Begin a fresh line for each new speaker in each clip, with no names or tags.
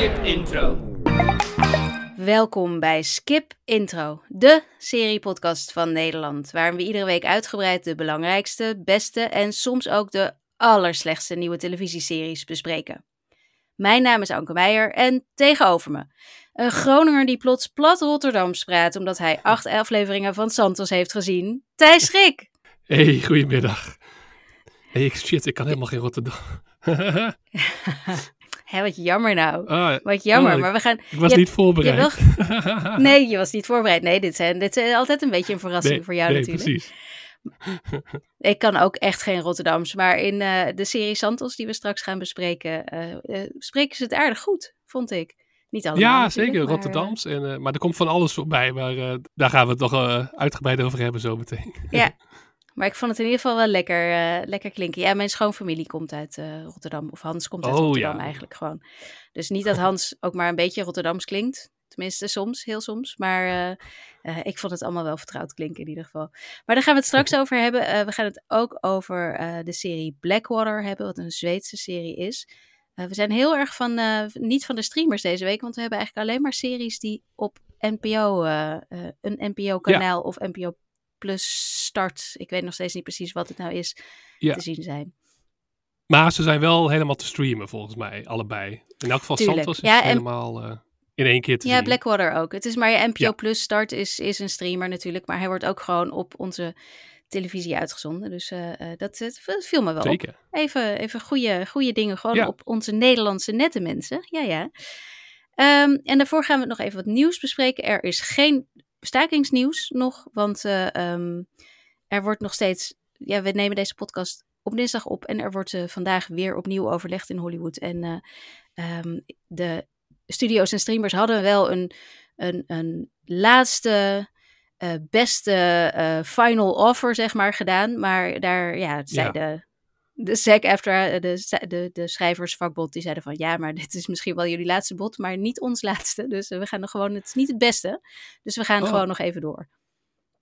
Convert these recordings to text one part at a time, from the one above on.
Skip Intro.
Welkom bij Skip Intro, de seriepodcast van Nederland, waarin we iedere week uitgebreid de belangrijkste, beste en soms ook de allerslechtste nieuwe televisieseries bespreken. Mijn naam is Anke Meijer en tegenover me een Groninger die plots plat Rotterdams praat omdat hij acht afleveringen van Santos heeft gezien, Thijs Schrik.
Hey, goedemiddag. Hey, ik- shit, ik kan helemaal geen Rotterdam.
Hé, wat jammer nou.
Ah,
Wat jammer,
oh,
maar we gaan...
ik was
je
niet
hebt-
voorbereid.
je Nee, je was niet voorbereid. Nee, dit, zijn, dit is altijd een beetje een verrassing
nee,
voor jou
nee,
natuurlijk.
precies.
Ik kan ook echt geen Rotterdams, maar in eh, de serie Santos die we straks gaan bespreken, eh, eh, spreken ze het aardig goed, vond ik. Niet allemaal
Ja, zeker,
maar,
Rotterdams. En, maar er komt van alles voorbij, maar daar gaan we het nog uitgebreid over hebben zo meteen.
ja, maar ik vond het in ieder geval wel lekker, eh, lekker klinken. Ja, mijn schoonfamilie komt uit eh, Rotterdam, of Hans komt uit
Oh,
Rotterdam
ja.
eigenlijk gewoon. Dus niet dat Hans ook maar een beetje Rotterdams klinkt. Tenminste, soms, heel soms. Maar eh, ik vond het allemaal wel vertrouwd klinken in ieder geval. Maar daar gaan we het straks over hebben. We gaan het ook over de serie Blackwater hebben, wat een Zweedse serie is. We zijn heel erg van, niet van de streamers deze week, want we hebben eigenlijk alleen maar series die op NPO, een NPO-kanaal of NPO Plus start. Ik weet nog steeds niet precies wat het nou is,
Ja.
te zien zijn.
Maar ze zijn wel helemaal te streamen volgens mij, allebei. In elk geval
Tuurlijk.
Santos is
Ja, en-
helemaal eh, in één keer te
Ja,
zien.
Blackwater ook. Het is maar je NPO
Ja.
Plus start is, is een streamer natuurlijk, maar hij wordt ook gewoon op onze televisie uitgezonden. Dus eh, eh, dat, dat viel me wel op.
Zeker.
Even, even goede, goede dingen gewoon
Ja.
op onze Nederlandse nette mensen. Ja, ja. Ehm, en daarvoor gaan we nog even wat nieuws bespreken. Er is geen stakingsnieuws nog, want eh, ehm, er wordt nog steeds... Ja, we nemen deze podcast op dinsdag op en er wordt eh, vandaag weer opnieuw overlegd in Hollywood. En eh, ehm, de studio's en streamers hadden wel een, een, een laatste... beste final offer, zeg maar, gedaan. Maar daar, ja, zei
Ja.
De, SEC after, de, de, de schrijversvakbond, die zeiden van ja, maar dit is misschien wel jullie laatste bod, maar niet ons laatste. Dus eh, we gaan nog gewoon, het is niet het beste. Dus we gaan
Oh.
gewoon nog even door.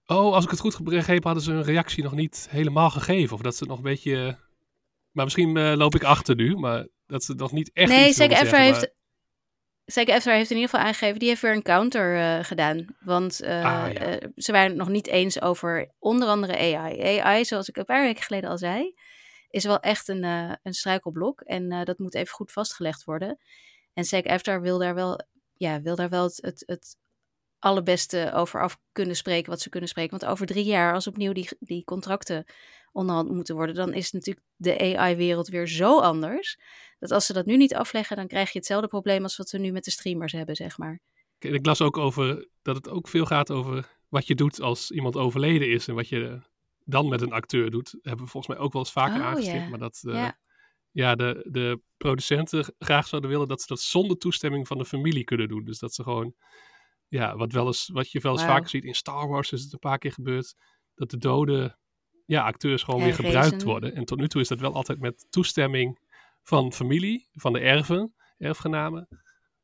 Oh, als ik het goed begrepen hadden ze hun reactie nog niet helemaal gegeven. Of dat ze nog een beetje... Maar misschien eh, loop ik achter nu, maar dat ze nog niet echt
nee, SEC after heeft, SEC after heeft in ieder geval aangegeven, die heeft weer een counter eh, gedaan. Want eh,
Ah, ja.
eh, ze waren het nog niet eens over onder andere AI. AI, zoals ik een paar weken geleden al zei, is wel echt een, eh, een struikelblok. En eh, dat moet even goed vastgelegd worden. En SEC after wil daar wel, ja, wil daar wel het, het, het allerbeste over af kunnen spreken wat ze kunnen spreken. Want over drie jaar, als opnieuw die, die contracten onderhand moeten worden, dan is natuurlijk de AI-wereld weer zo anders. Dat als ze dat nu niet afleggen, dan krijg je hetzelfde probleem als wat we nu met de streamers hebben, zeg maar.
Ik las ook over dat het ook veel gaat over wat je doet als iemand overleden is en wat je dan met een acteur doet. Hebben we volgens mij ook wel eens vaker
Oh,
aangestipt. Maar dat eh,
Ja.
ja. de, de producenten graag zouden willen dat ze dat zonder toestemming van de familie kunnen doen. Dus dat ze gewoon, ja, wat, wel eens, wat je wel eens vaker ziet in Star Wars is het een paar keer gebeurd, dat de dode ja, acteurs gewoon weer gebruikt worden. En tot nu toe is dat wel altijd met toestemming van familie, van de erven, erfgenamen.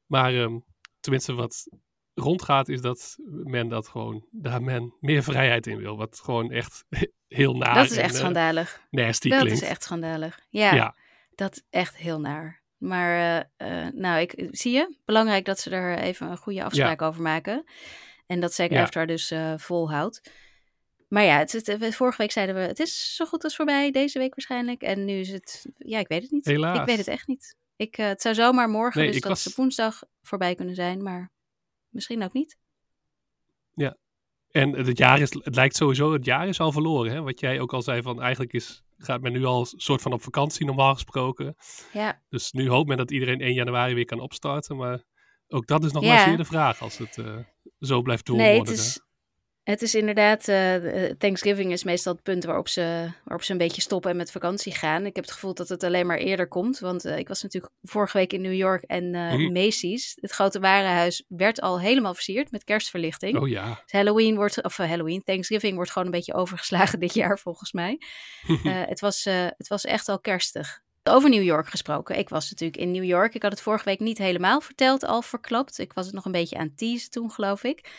Maar ehm, tenminste wat rondgaat is dat men dat gewoon, daar men meer vrijheid in wil. Wat gewoon echt heel naar
dat is
en,
echt
eh,
schandalig.
nasty
Dat
klinkt.
is echt schandalig. Ja,
Ja,
dat is echt heel naar. Maar eh, eh, nou, ik, zie je, belangrijk dat ze er even een goede afspraak over maken. En dat SEC
Ja.
After dus eh, volhoudt. Maar ja, het, is- het- vorige week zeiden we, het is zo goed als voorbij, deze week waarschijnlijk. En nu is het, ja, ik weet het niet.
Helaas.
Ik weet het echt niet. Ik, het zou zomaar morgen,
Nee,
dus dat
was-
ze woensdag voorbij kunnen zijn, maar misschien ook niet.
En het jaar is, het lijkt sowieso, het jaar is al verloren. Hè? Wat jij ook al zei, van eigenlijk is, gaat men nu al een soort van op vakantie normaal gesproken.
Ja,
Dus nu hoopt men dat iedereen 1 januari weer kan opstarten. Maar ook dat is nog
Ja.
maar zeer de vraag als het eh, zo blijft
nee,
doorworden.
het is, het is inderdaad, eh, Thanksgiving is meestal het punt waarop ze, waarop ze een beetje stoppen en met vakantie gaan. Ik heb het gevoel dat het alleen maar eerder komt, want eh, ik was natuurlijk vorige week in New York en eh,
Mhm.
Macy's, het grote warenhuis, werd al helemaal versierd met kerstverlichting.
Oh ja.
Dus Halloween wordt, of eh, Halloween, Thanksgiving wordt gewoon een beetje overgeslagen dit jaar volgens mij. Eh, het, was, eh, het was echt al kerstig. Over New York gesproken. Ik was natuurlijk in New York. Ik had het vorige week niet helemaal verteld, al verklapt. Ik was het nog een beetje aan teasen toen, geloof ik.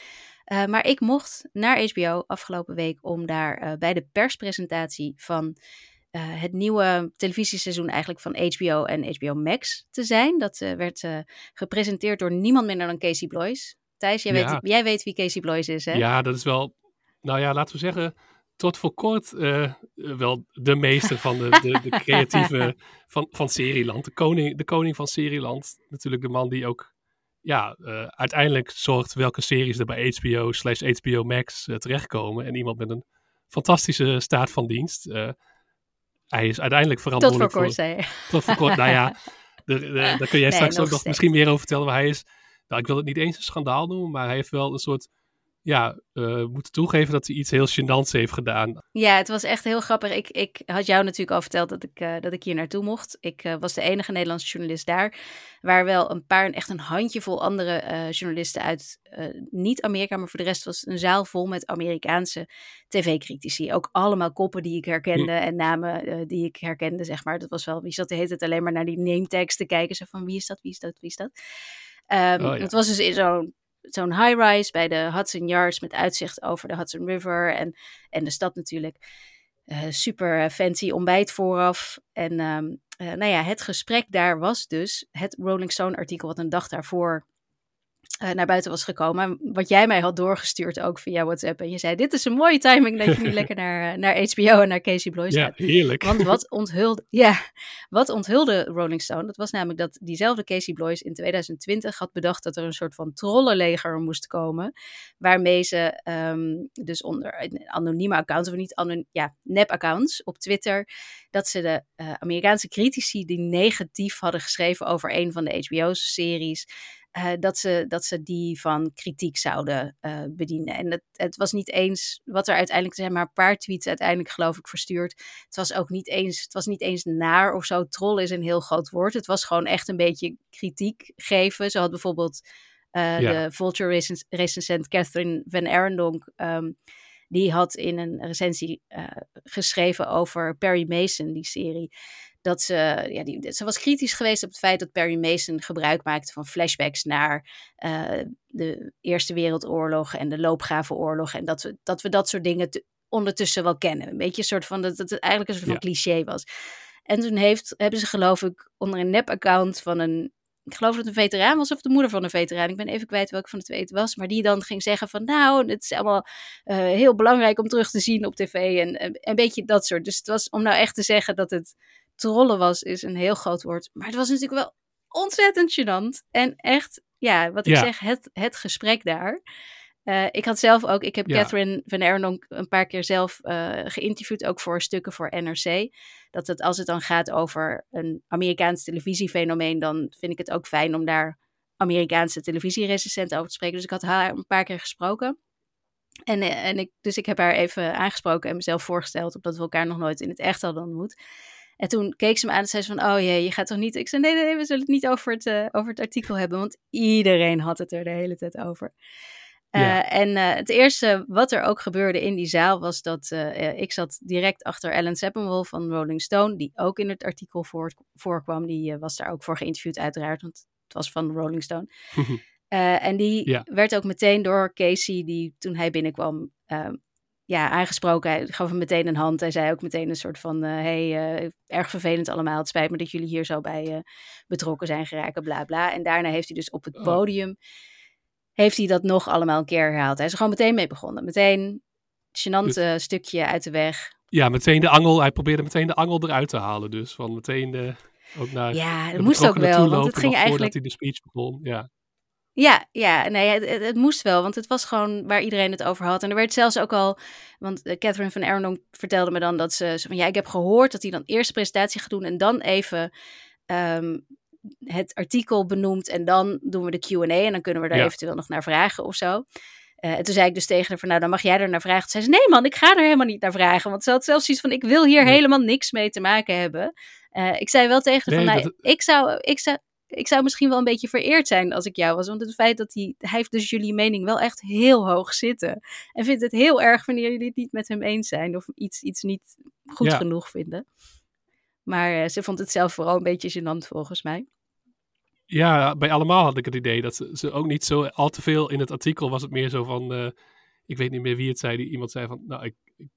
Eh, maar ik mocht naar HBO afgelopen week om daar eh, bij de perspresentatie van het nieuwe televisieseizoen eigenlijk van HBO en HBO Max te zijn. Dat werd gepresenteerd door niemand minder dan Casey Bloys. Thijs, jij, weet, jij weet wie Casey Bloys is, hè?
Ja, dat is wel, nou ja, laten we zeggen, tot voor kort wel de meester van de, de, de creatieve van, van Serieland. De koning, de koning van Serieland. Natuurlijk de man die ook ja, uh, uiteindelijk zorgt welke series er bij HBO slash HBO Max uh, terechtkomen. En iemand met een fantastische staat van dienst. Uh, hij is uiteindelijk verantwoordelijk
tot voor. Kort,
voor tot voor kort, nou ja, daar kun jij straks ook nog misschien meer over vertellen. Maar hij is, nou ik wil het niet eens een schandaal noemen, maar hij heeft wel een soort ja, uh, moeten toegeven dat hij iets heel gênants heeft gedaan.
Ja, het was echt heel grappig. Ik, ik had jou natuurlijk al verteld dat ik, uh, dat ik hier naartoe mocht. Ik uh, was de enige Nederlandse journalist daar. Waar wel een paar, echt een handjevol andere journalisten uit niet-Amerika. Maar voor de rest was een zaal vol met Amerikaanse tv-critici. Ook allemaal koppen die ik herkende hm. en namen die ik herkende, zeg maar. Dat was wel, wie zat de hele tijd alleen maar naar die name tags te kijken. Zo van wie is dat, wie is dat, wie is dat. Um, oh, ja. Het was dus in zo'n zo'n high-rise bij de Hudson Yards met uitzicht over de Hudson River en, en de stad natuurlijk. Uh, super fancy ontbijt vooraf. En um, uh, nou ja, het gesprek daar was dus het Rolling Stone artikel wat een dag daarvoor uh, naar buiten was gekomen. Wat jij mij had doorgestuurd ook via WhatsApp. En je zei, dit is een mooie timing dat je nu lekker naar, eh, naar HBO en naar Casey Bloys
gaat. Ja, heerlijk.
Want wat onthulde, ja, wat onthulde Rolling Stone? Dat was namelijk dat diezelfde Casey Bloys in 2020 had bedacht dat er een soort van trollenleger moest komen. Waarmee ze um, dus onder anonieme accounts, of niet anoniem, ja, nep-accounts op Twitter, dat ze de uh, Amerikaanse critici die negatief hadden geschreven over een van de HBO-series, uh, dat, ze, dat ze die van kritiek zouden uh, bedienen. En het, het was niet eens, wat er uiteindelijk zijn maar een paar tweets uiteindelijk geloof ik verstuurd. Het was ook niet eens, het was niet eens naar of zo. Troll is een heel groot woord. Het was gewoon echt een beetje kritiek geven. Zo had bijvoorbeeld uh, ja. de Vulture recensent Catherine Van Arendonk... Um, die had in een recensie geschreven over Perry Mason, die serie dat ze, ja, die, ze was kritisch geweest op het feit dat Perry Mason gebruik maakte van flashbacks naar uh, de Eerste Wereldoorlog en de Loopgravenoorlog. En dat we dat, we dat soort dingen ondertussen wel kennen. Een beetje een soort van dat, dat het eigenlijk een soort van cliché was. En toen heeft, hebben ze geloof ik onder een nep-account van een, ik geloof dat het een veteraan was of de moeder van een veteraan. Ik ben even kwijt welke van de twee het was. Maar die dan ging zeggen van nou, het is allemaal uh, heel belangrijk om terug te zien op tv. En, en een beetje dat soort. Dus het was om nou echt te zeggen dat het trollen was, is een heel groot woord. Maar het was natuurlijk wel ontzettend gênant. En echt, ja, wat ik zeg, het, het gesprek daar. Uh, ik had zelf ook, ik heb ja. Catherine van Erndonk een paar keer zelf uh, geïnterviewd, ook voor stukken voor NRC. Dat het, als het dan gaat over een Amerikaans televisiefenomeen, dan vind ik het ook fijn om daar Amerikaanse televisierecensenten over te spreken. Dus ik had haar een paar keer gesproken. En, eh, en ik, dus ik heb haar even aangesproken en mezelf voorgesteld, omdat we elkaar nog nooit in het echt hadden ontmoet. En toen keek ze me aan en zei ze van, oh jee, je gaat toch niet... Ik zei, nee, nee, nee we zullen het niet over het, uh, over het artikel hebben, want iedereen had het er de hele tijd over. Uh, ja. En uh, het eerste wat er ook gebeurde in die zaal was dat ik zat direct achter Ellen Seppenwolf van Rolling Stone, die ook in het artikel voor, voorkwam. Die was daar ook voor geïnterviewd uiteraard, want het was van Rolling Stone. en die ja. werd ook meteen door Casey, die toen hij binnenkwam, ja, aangesproken. Hij gaf hem meteen een hand. Hij zei ook meteen een soort van: uh, hey, uh, erg vervelend allemaal. Het spijt me dat jullie hier zo bij uh, betrokken zijn geraken, bla bla. En daarna heeft hij dus op het oh. podium. Heeft hij dat nog allemaal een keer herhaald? Hij is er gewoon meteen mee begonnen. Meteen gênant dus, stukje uit de weg.
Ja, meteen de angel. Hij probeerde meteen de angel eruit te halen. Dus van meteen de, ook naar.
Ja, dat moest ook wel. Want het ging eigenlijk.
Voordat hij de speech begon. Ja.
Ja, ja nee, het, het, moest wel, want het was gewoon waar iedereen het over had. En er werd zelfs ook al, want eh, Catherine van Erndonk vertelde me dan dat ze, van ja, ik heb gehoord dat hij dan eerst de presentatie gaat doen en dan even um, het artikel benoemt en dan doen we de Q&A en dan kunnen we daar ja. eventueel nog naar vragen of zo. Uh, en toen zei ik dus tegen haar van, nou dan mag jij er naar vragen. Toen zei ze, nee man, ik ga er helemaal niet naar vragen. Want ze had zelfs iets van, ik wil hier helemaal niks mee te maken hebben. Uh, ik zei wel tegen haar nee, van, nou, dat... ik, zou, ik, zou, ik zou misschien wel een beetje vereerd zijn als ik jou was. Want het feit dat hij, hij heeft dus jullie mening wel echt heel hoog zitten. En vindt het heel erg wanneer jullie het niet met hem eens zijn. Of iets, iets niet goed ja. genoeg vinden. Maar uh, ze vond het zelf vooral een beetje gênant volgens mij.
Ja, bij allemaal had ik het idee dat ze, ze ook niet zo al te veel in het artikel was het meer zo van, uh, ik weet niet meer wie het zei, die iemand zei van, nou ik, ik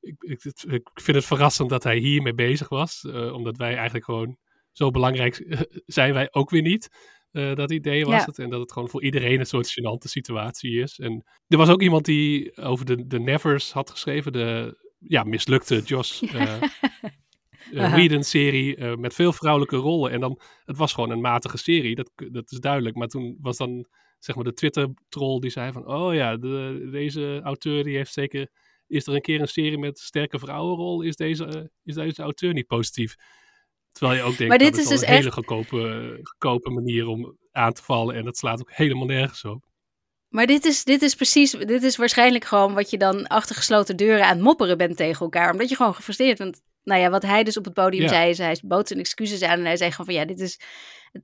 ik, ik, ik, vind het verrassend dat hij hiermee bezig was. omdat wij eigenlijk gewoon zo belangrijk zijn wij ook weer niet. dat idee was het. En dat het gewoon voor iedereen een soort gênante situatie is. En er was ook iemand die over de, de Nevers had geschreven. De ja, mislukte Josh uh, Whedon-serie met veel vrouwelijke rollen. En dan, het was gewoon een matige serie, dat, dat is duidelijk. Maar toen was dan zeg maar de Twitter-troll die zei van... Oh ja, de, deze auteur die heeft zeker... Is er een keer een serie met sterke vrouwenrol? Is deze, is deze auteur niet positief? Terwijl je ook denkt, maar dit dat is, dus een hele goedkope, goedkope manier om aan te vallen. En dat slaat ook helemaal nergens op.
Maar dit is, dit is precies, dit is waarschijnlijk gewoon wat je dan achter gesloten deuren aan het mopperen bent tegen elkaar. Omdat je gewoon gefrustreerd bent. Nou ja, wat hij dus op het podium zei, is hij bood zijn excuses aan. En hij zei gewoon van ja, dit is,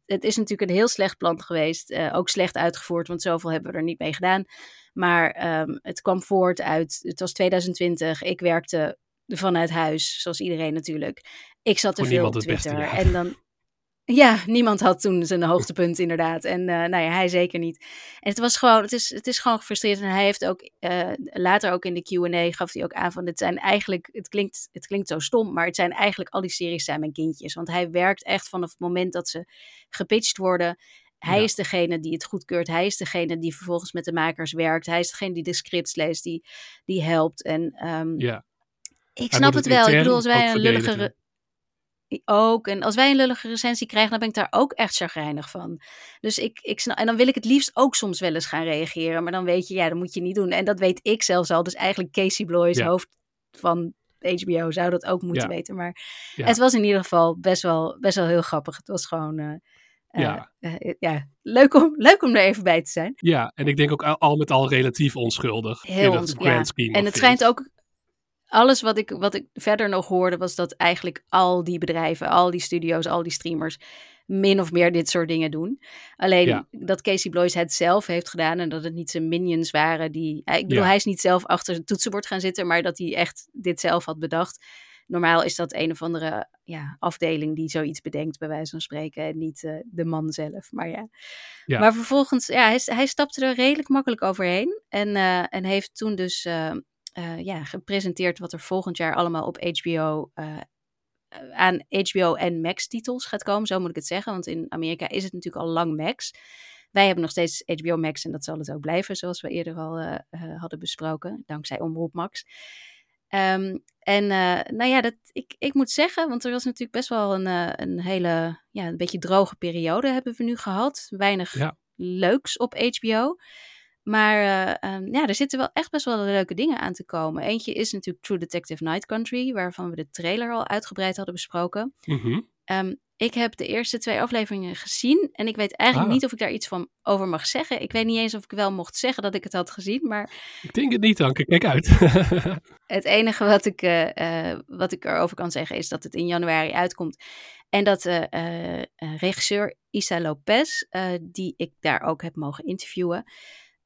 het, is natuurlijk een heel slecht plan geweest. Uh, ook slecht uitgevoerd, want zoveel hebben we er niet mee gedaan. Maar um, het kwam voort uit, het was 2020. Ik werkte vanuit huis, zoals iedereen natuurlijk. Ik zat te veel op Twitter. En dan, ja, niemand had toen zijn hoogtepunt inderdaad. En uh, nou ja, hij zeker niet. En het was gewoon, het is, het is gewoon gefrustreerd. En hij heeft ook uh, later ook in de Q&A gaf hij ook aan van, het zijn eigenlijk, het klinkt, het klinkt zo stom, maar het zijn eigenlijk, al die series zijn mijn kindjes. Want hij werkt echt vanaf het moment dat ze gepitcht worden. Hij is degene die het goedkeurt. Hij is degene die vervolgens met de makers werkt. Hij is degene die de scripts leest, die, die helpt. En um, ja. Ik snap het wel. Ik bedoel, als wij een lullige ook. En als wij een lullige recensie krijgen, dan ben ik daar ook echt chagrijnig van. Dus ik, ik snap, en dan wil ik het liefst ook soms wel eens gaan reageren. Maar dan weet je, ja, dat moet je niet doen. En dat weet ik zelfs al. Dus eigenlijk Casey Bloys, hoofd van HBO, zou dat ook moeten weten. Maar het was in ieder geval best wel, best wel heel grappig. Het was gewoon... Uh, ja. Uh, ja, leuk om, leuk om er even bij te zijn.
Ja, en ik denk ook al, met al relatief onschuldig. Heel. Ja.
En het schijnt ook alles wat ik, wat ik verder nog hoorde, was dat eigenlijk al die bedrijven, al die studio's, al die streamers min of meer dit soort dingen doen. Alleen dat Casey Bloys het zelf heeft gedaan en dat het niet zijn minions waren die. Eh, ik bedoel, hij is niet zelf achter het toetsenbord gaan zitten, maar dat hij echt dit zelf had bedacht. Normaal is dat een of andere ja, afdeling die zoiets bedenkt, bij wijze van spreken, en niet uh, de man zelf. Maar ja. ja. Maar vervolgens, ja, hij, hij, stapte er redelijk makkelijk overheen. En, uh, en heeft toen dus uh, uh, ja, gepresenteerd wat er volgend jaar allemaal op HBO uh, aan HBO en Max titels gaat komen. Zo moet ik het zeggen, want in Amerika is het natuurlijk al lang Max. Wij hebben nog steeds HBO Max en dat zal het ook blijven, zoals we eerder al uh, hadden besproken, dankzij Omroep Max. Um, en nou ja, dat, ik, ik moet zeggen, want er was natuurlijk best wel een, een hele, ja, een beetje droge periode hebben we nu gehad. Weinig ja. leuks op HBO. Maar uh, um, ja, er zitten wel echt best wel leuke dingen aan te komen. Eentje is natuurlijk True Detective Night Country, waarvan we de trailer al uitgebreid hadden besproken. Mm um, ik heb de eerste twee afleveringen gezien en ik weet eigenlijk ah. niet of ik daar iets van over mag zeggen. Ik weet niet eens of ik wel mocht zeggen dat ik het had gezien, maar...
Ik denk het niet, Anke. Kijk uit.
het enige wat ik, uh, uh, wat ik erover kan zeggen is dat het in januari uitkomt. En dat uh, regisseur Isa Lopez, die ik daar ook heb mogen interviewen,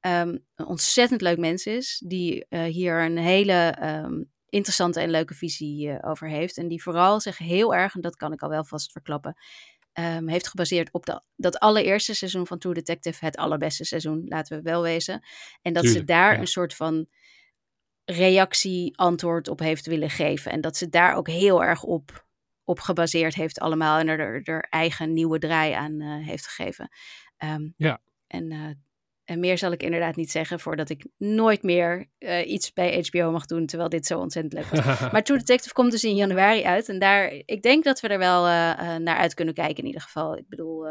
um, een ontzettend leuk mens is. Die uh, hier een hele um, interessante en leuke visie uh, over heeft. En die vooral zich heel erg, en dat kan ik al wel vast verklappen, um, heeft gebaseerd op de, dat allereerste seizoen van True Detective. Het allerbeste seizoen, laten we wel wezen. En dat Tuurlijk, ze daar ja. een soort van reactie, antwoord op heeft willen geven. En dat ze daar ook heel erg op, op gebaseerd heeft allemaal. En er, er, eigen nieuwe draai aan uh, heeft gegeven. ja. En en meer zal ik inderdaad niet zeggen voordat ik nooit meer uh, iets bij HBO mag doen, terwijl dit zo ontzettend leuk was. maar True Detective komt dus in januari uit en daar, ik denk dat we er wel uh, uh, naar uit kunnen kijken in ieder geval. Ik bedoel,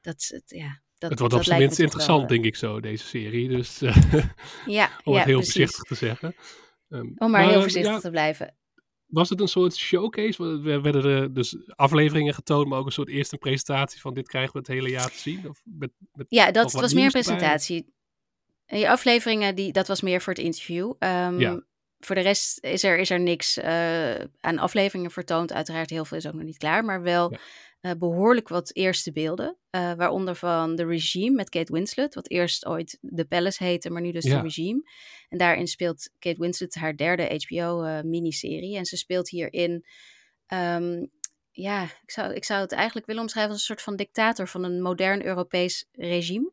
dat het, ja, dat,
het wordt op zijn minst interessant, denk ik zo, deze serie. Dus ja, om ja, het heel precies. voorzichtig te zeggen.
Um, om maar, maar heel voorzichtig ja, te blijven
was het een soort showcase? Er werden er dus afleveringen getoond, maar ook een soort eerste presentatie van dit krijgen we het hele jaar te zien? Of met,
met, ja, dat was meer een presentatie. Die afleveringen, die, dat was meer voor het interview. Um, ja. Voor de rest is er, is er niks uh, aan afleveringen vertoond. Uiteraard, heel veel is ook nog niet klaar, maar wel... Ja uh, behoorlijk wat eerste beelden. Uh, waaronder van The Regime met Kate Winslet, wat eerst ooit The Palace heette, maar nu dus ja. The Regime. En daarin speelt Kate Winslet haar derde HBO-miniserie. Uh, en ze speelt hierin, um, ja, ik zou, ik zou het eigenlijk willen omschrijven als een soort van dictator van een modern Europees regime.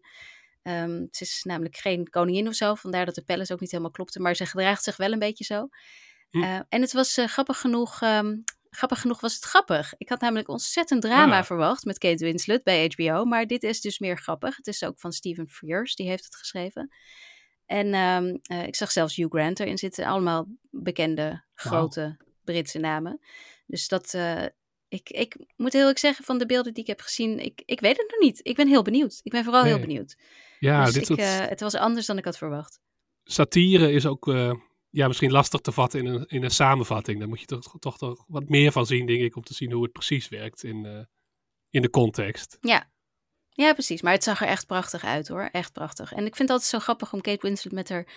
Um, het is namelijk geen koningin of zo, vandaar dat de Palace ook niet helemaal klopte, maar ze gedraagt zich wel een beetje zo.
Hm.
Eh, en het was eh, grappig genoeg. ehm, grappig genoeg was het grappig. Ik had namelijk ontzettend drama
Ah.
verwacht met Kate Winslet bij HBO. Maar dit is dus meer grappig. Het is ook van Steven Frears, die heeft het geschreven. En ehm, eh, ik zag zelfs Hugh Grant erin zitten. Allemaal bekende, grote Britse namen. Dus dat. eh, ik, ik moet heel eerlijk zeggen, van de beelden die ik heb gezien, ik, ik weet het nog niet. Ik ben heel benieuwd. Ik ben vooral heel benieuwd.
Ja,
dus
dit
ik,
soort
eh, het was anders dan ik had verwacht.
satire is ook ja, misschien lastig te vatten in een, in een samenvatting. Daar moet je toch, toch, toch wat meer van zien, denk ik, om te zien hoe het precies werkt in, eh, in de context.
Ja. ja, precies. Maar het zag er echt prachtig uit hoor. Echt prachtig. En ik vind het altijd zo grappig om Kate Winslet met, haar,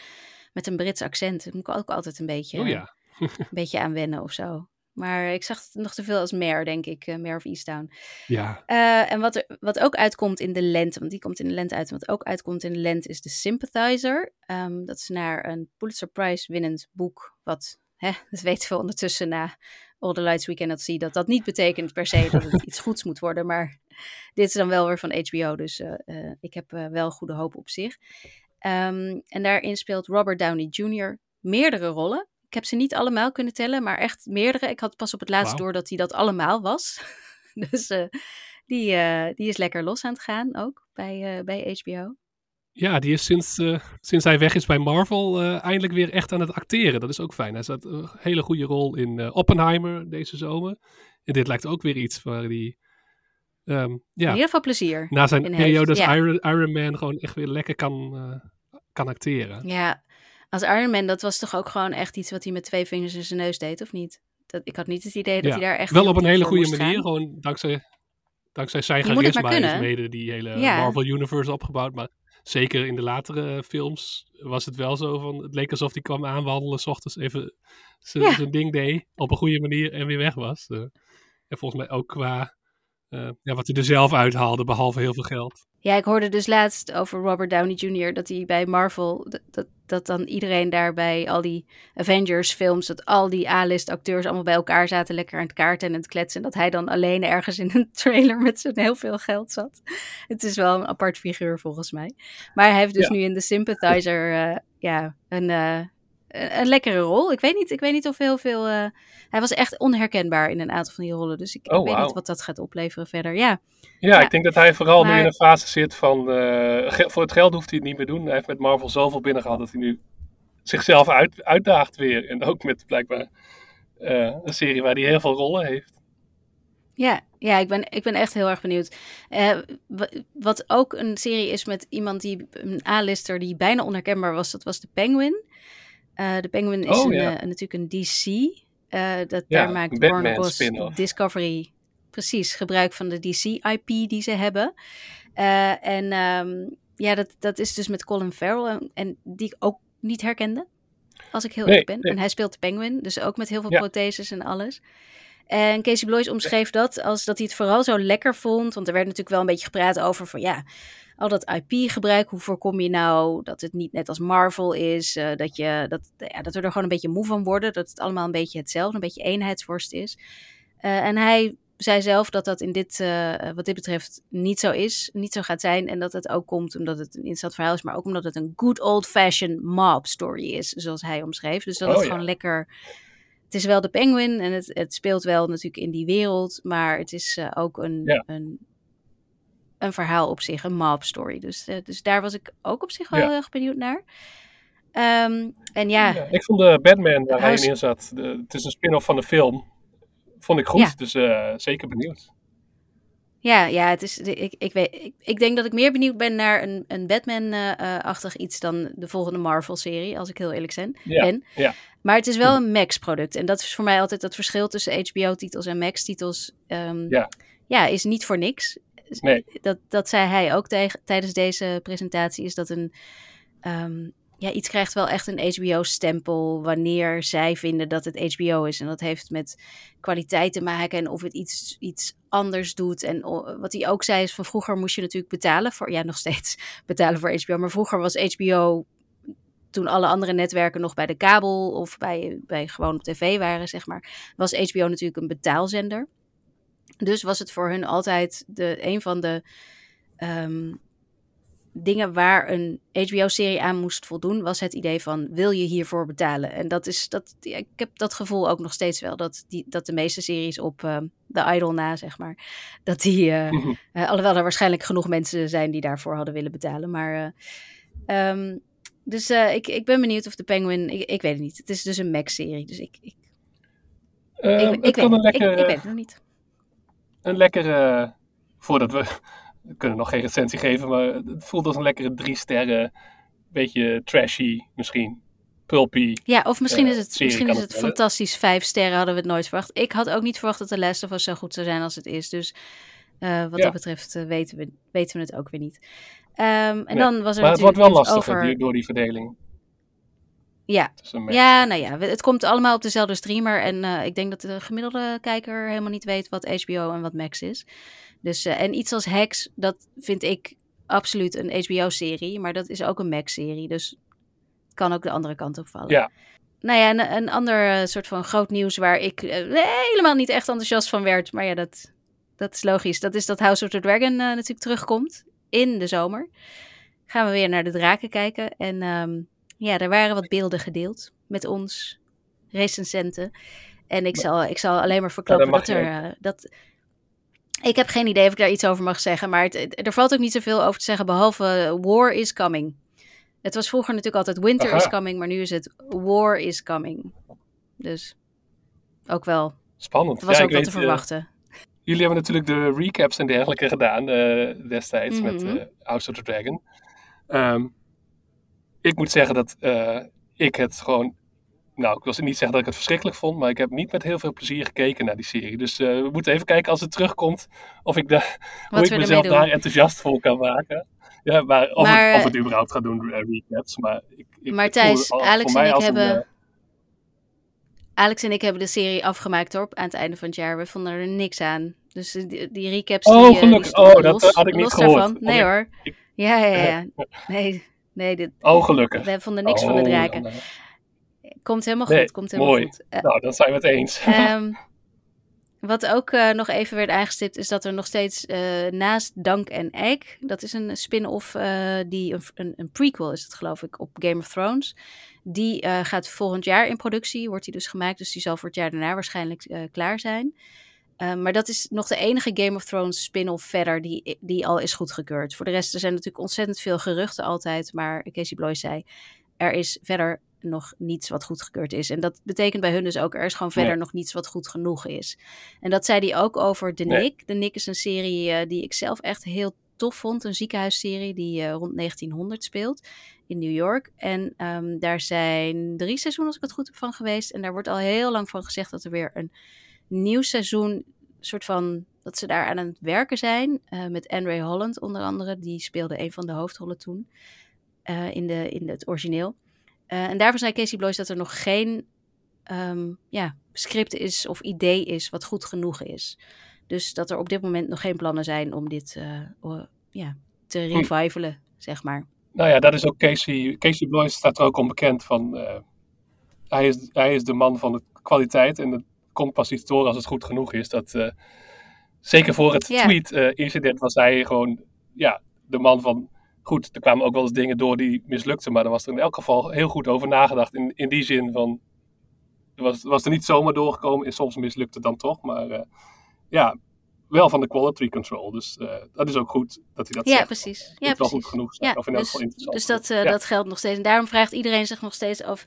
met een Brits accent. Daar moet ik ook altijd een beetje,
Oh ja.
een beetje aan wennen of zo. Maar ik zag het nog te veel als Mare, denk ik. eh, Mare of Easttown.
Ja,
Eh, en wat, er, wat ook uitkomt in de lente, want die komt in de lente uit. Wat ook uitkomt in de lente is The Sympathizer. Ehm, dat is naar een Pulitzer Prize winnend boek. Wat, hè, dat weten we ondertussen na All the Lights We Cannot See. Dat dat niet betekent per se dat het iets goeds moet worden. Maar dit is dan wel weer van HBO. Dus eh, ik heb wel goede hoop op zich. Ehm, en daarin speelt Robert Downey Jr. meerdere rollen. Ik heb ze niet allemaal kunnen tellen, maar echt meerdere. Ik had pas op het laatst door dat hij dat allemaal was. dus eh, die, eh, die is lekker los aan het gaan ook bij, eh, bij HBO.
ja die is sinds, sinds hij weg is bij Marvel eindelijk weer echt aan het acteren. Dat is ook fijn. Hij zat een hele goede rol in Oppenheimer deze zomer. En dit lijkt ook weer iets waar hij ehm,
In
ja,
ieder geval plezier.
na zijn
in
periode als
ja.
Iron, Iron Man gewoon echt weer lekker kan, kan acteren.
Ja, als Iron Man, dat was toch ook gewoon echt iets wat hij met twee vingers in zijn neus deed, of niet? Dat, ik had niet het idee dat
Ja,
hij daar echt
Wel op een hele goede manier.
gaan.
Gewoon dankzij, dankzij zijn charisma is mede die hele
Ja.
Marvel Universe opgebouwd. Maar zeker in de latere films was het wel zo van... Het leek alsof hij kwam aanwandelen, s ochtends even zijn
Ja.
ding deed. Op een goede manier en weer weg was. Eh, en volgens mij ook qua... eh, ja, wat hij er zelf uithaalde, behalve heel veel geld.
Ja, ik hoorde dus laatst over Robert Downey Jr. dat hij bij Marvel, dat, dat, dat dan iedereen daar bij al die Avengers films, dat al die A-list acteurs allemaal bij elkaar zaten, lekker aan het kaarten en aan het kletsen. En dat hij dan alleen ergens in een trailer met zijn heel veel geld zat. Het is wel een apart figuur volgens mij. Maar hij heeft dus
Ja.
nu in The Sympathizer eh, ja, een, eh, een lekkere rol. Ik weet niet, ik weet niet of heel veel... eh, hij was echt onherkenbaar in een aantal van die rollen. Dus ik, ik
Oh,
weet niet wat dat gaat opleveren verder. Ja,
Ja,
Ja.
ik denk dat hij vooral nu in een fase zit van... eh, voor het geld hoeft hij het niet meer doen. Hij heeft met Marvel zoveel binnengehaald dat hij nu zichzelf uit, uitdaagt weer. En ook met blijkbaar eh, een serie waar hij heel veel rollen heeft.
Ja, ja ik, ben, ik ben echt heel erg benieuwd. Wa- wat ook een serie is met iemand die een A-lister die bijna onherkenbaar was, dat was de Penguin. Eh, de Penguin is
Oh,
een,
ja.
eh, natuurlijk een DC. eh, dat,
Ja,
daar maakt Warner Bros. Discovery precies gebruik van de DC-IP die ze hebben. En ehm, ja, dat, dat is dus met Colin Farrell en, en die ik ook niet herkende. Als ik heel
Nee,
eerlijk ben.
nee.
En hij speelt de Penguin, dus ook met heel veel
Ja.
protheses en alles. En Casey Bloys omschreef dat als dat hij het vooral zo lekker vond. Want er werd natuurlijk wel een beetje gepraat over van ja, al dat IP-gebruik, hoe voorkom je nou dat het niet net als Marvel is? eh, dat, je, dat, ja, dat we er gewoon een beetje moe van worden. Dat het allemaal een beetje hetzelfde, een beetje eenheidsworst is. Eh, en hij zei zelf dat dat in dit, eh, wat dit betreft niet zo is, niet zo gaat zijn. En dat het ook komt omdat het een interessant verhaal is, maar ook omdat het een good old-fashioned mob story is, zoals hij omschreef. Dus dat
Oh,
het
ja.
gewoon lekker het is wel de Penguin en het, het speelt wel natuurlijk in die wereld, maar het is ook een,
Ja.
een, een verhaal op zich, een mob story. Dus, eh, dus daar was ik ook op zich wel
Ja.
heel erg benieuwd naar. Ehm, en ja,
Ja, ik vond de Batman waar hij in zat, de, het is een spin-off van de film, vond ik goed.
Ja.
Dus eh, zeker benieuwd.
ja, ja het is, ik, ik, weet, ik, ik denk dat ik meer benieuwd ben naar een, een Batman-achtig iets dan de volgende Marvel-serie, als ik heel eerlijk ben.
Ja.
Maar het is wel een Max-product. En dat is voor mij altijd het verschil tussen HBO-titels en Max-titels. ehm,
Ja.
ja, is niet voor niks.
Nee.
Dat, dat zei hij ook tijdens deze presentatie. Is dat een. ehm, ja, iets krijgt wel echt een HBO-stempel wanneer zij vinden dat het HBO is. En dat heeft met kwaliteit te maken en of het iets, iets anders doet. En wat hij ook zei is van vroeger moest je natuurlijk betalen voor, ja nog steeds betalen voor HBO. Maar vroeger was HBO, toen alle andere netwerken nog bij de kabel of bij, bij gewoon op tv waren, zeg maar, was HBO natuurlijk een betaalzender. Dus was het voor hun altijd de, een van de ehm, dingen waar een HBO-serie aan moest voldoen, was het idee van wil je hiervoor betalen? En dat is dat. ik heb dat gevoel ook nog steeds wel dat, die, dat de meeste series op eh, The Idol na, zeg maar, dat die.
Mhm.
eh, alhoewel er waarschijnlijk genoeg mensen zijn die daarvoor hadden willen betalen. Maar. eh, ehm, dus ik, ik ben benieuwd of de Penguin. Ik, ik weet het niet. Het is dus een Max-serie. Dus ik, ik, ik, ik, weet,
een
ik, weet het nog niet.
Een lekkere, voordat we, we kunnen nog geen recensie geven, maar het voelt als een lekkere drie sterren, beetje trashy misschien, pulpy.
Ja, of misschien
eh,
is het, misschien is
het
fantastisch. Vijf sterren hadden we het nooit verwacht. Ik had ook niet verwacht dat de Last of Us zo goed zou zijn als het is. Dus eh, wat
Ja.
dat betreft eh, weten, we, weten we het ook weer niet. Ehm, en
Nee,
dan was er
Maar het wordt wel lastiger
over...
door die verdeling.
Ja, ja, nou ja, het komt allemaal op dezelfde streamer. En eh, ik denk dat de gemiddelde kijker helemaal niet weet wat HBO en wat Max is. Dus, eh, en iets als Hex, dat vind ik absoluut een HBO-serie. Maar dat is ook een Max-serie. Dus het kan ook de andere kant op vallen.
Ja.
Nou ja, een, een ander eh, soort van groot nieuws waar ik helemaal niet echt enthousiast van werd. Maar ja, dat, dat is logisch. Dat is dat House of the Dragon natuurlijk terugkomt in de zomer. Gaan we weer naar de draken kijken. En ehm, ja, er waren wat beelden gedeeld met ons, recensenten. En ik zal, ik zal alleen maar verklappen
Ja, dat
dat er... eh, dat, ik heb geen idee of ik daar iets over mag zeggen. Maar het, er valt ook niet zoveel over te zeggen, behalve eh, war is coming. Het was vroeger natuurlijk altijd winter
Aha.
is coming, maar nu is het war is coming. Dus ook wel.
Spannend.
Het was
Ja,
ook wel
weet,
te
eh,
verwachten.
jullie hebben natuurlijk de recaps en dergelijke gedaan destijds met
Mhm.
House of the Dragon. Ehm, ik moet zeggen dat eh, ik het gewoon... Nou, ik wil niet zeggen dat ik het verschrikkelijk vond, maar ik heb niet met heel veel plezier gekeken naar die serie. Dus eh, we moeten even kijken als het terugkomt of ik, de, hoe ik mezelf daar enthousiast voor kan maken. Ja, maar of,
Maar-
Het, of het überhaupt gaat doen, eh, recaps. Maar, ik, ik,
Maar Thijs,
al-
Alex en ik
een,
hebben- Alex en ik hebben de serie afgemaakt hoor, aan het einde van het jaar. We vonden er niks aan. Dus die, die recaps
Oh,
die, die
gelukkig. Oh, dat,
los,
had ik niet gehoord.
daarvan. Nee
ik-
hoor. Ja, ja, ja. Nee, nee dit,
oh, gelukkig.
we vonden niks van de
Oh, eh,
Komt helemaal
Nee,
goed, komt helemaal
mooi.
goed. Eh,
nou, dan zijn we het eens.
Ehm, wat ook eh, nog even werd aangestipt, is dat er nog steeds eh, naast Dank en Egg, dat is een spin-off, die een, een, een prequel is het geloof ik, op Game of Thrones. Die gaat volgend jaar in productie, wordt die dus gemaakt, dus die zal voor het jaar daarna waarschijnlijk klaar zijn. Ehm, maar dat is nog de enige Game of Thrones spin-off verder die, die al is goedgekeurd. Voor de rest, er zijn natuurlijk ontzettend veel geruchten altijd, maar Casey Bloys zei, er is verder nog niets wat goedgekeurd is. En dat betekent bij hun dus ook, er is gewoon verder
Nee.
nog niets wat goed genoeg is. En dat zei hij ook over The
Nee.
Nick. The Nick is een serie eh, die ik zelf echt heel tof vond. Een ziekenhuisserie die eh, rond 1900 speelt in New York. En ehm, daar zijn drie seizoenen, als ik het goed heb, van geweest. En daar wordt al heel lang van gezegd dat er weer een nieuw seizoen, soort van, dat ze daar aan het werken zijn. eh, met Andre Holland onder andere. Die speelde een van de hoofdrollen toen eh, in, de, in het origineel. Eh, en daarvan zei Casey Bloys dat er nog geen ehm, ja, script is of idee is wat goed genoeg is. Dus dat er op dit moment nog geen plannen zijn om dit ja, te
Hm.
revivalen, zeg maar.
Nou ja, dat is ook Casey. Casey Bloys staat er ook onbekend van. hij, is, hij is de man van de kwaliteit. En het komt pas iets door als het goed genoeg is. Dat, eh, zeker voor het tweet-incident was hij gewoon ja, de man van. Goed, er kwamen ook wel eens dingen door die mislukten. Maar er was er in elk geval heel goed over nagedacht. In, in die zin van. Er was, was er niet zomaar doorgekomen. En soms mislukte het dan toch. Maar eh, ja, wel van de quality control. Dus eh, dat is ook goed dat hij dat
Ja,
zegt.
precies. Ja,
moet wel
precies.
goed genoeg zijn.
Ja,
of in elk
dus,
geval interessant.
dus dat, eh,
Ja.
dat geldt nog steeds. En daarom vraagt iedereen zich nog steeds af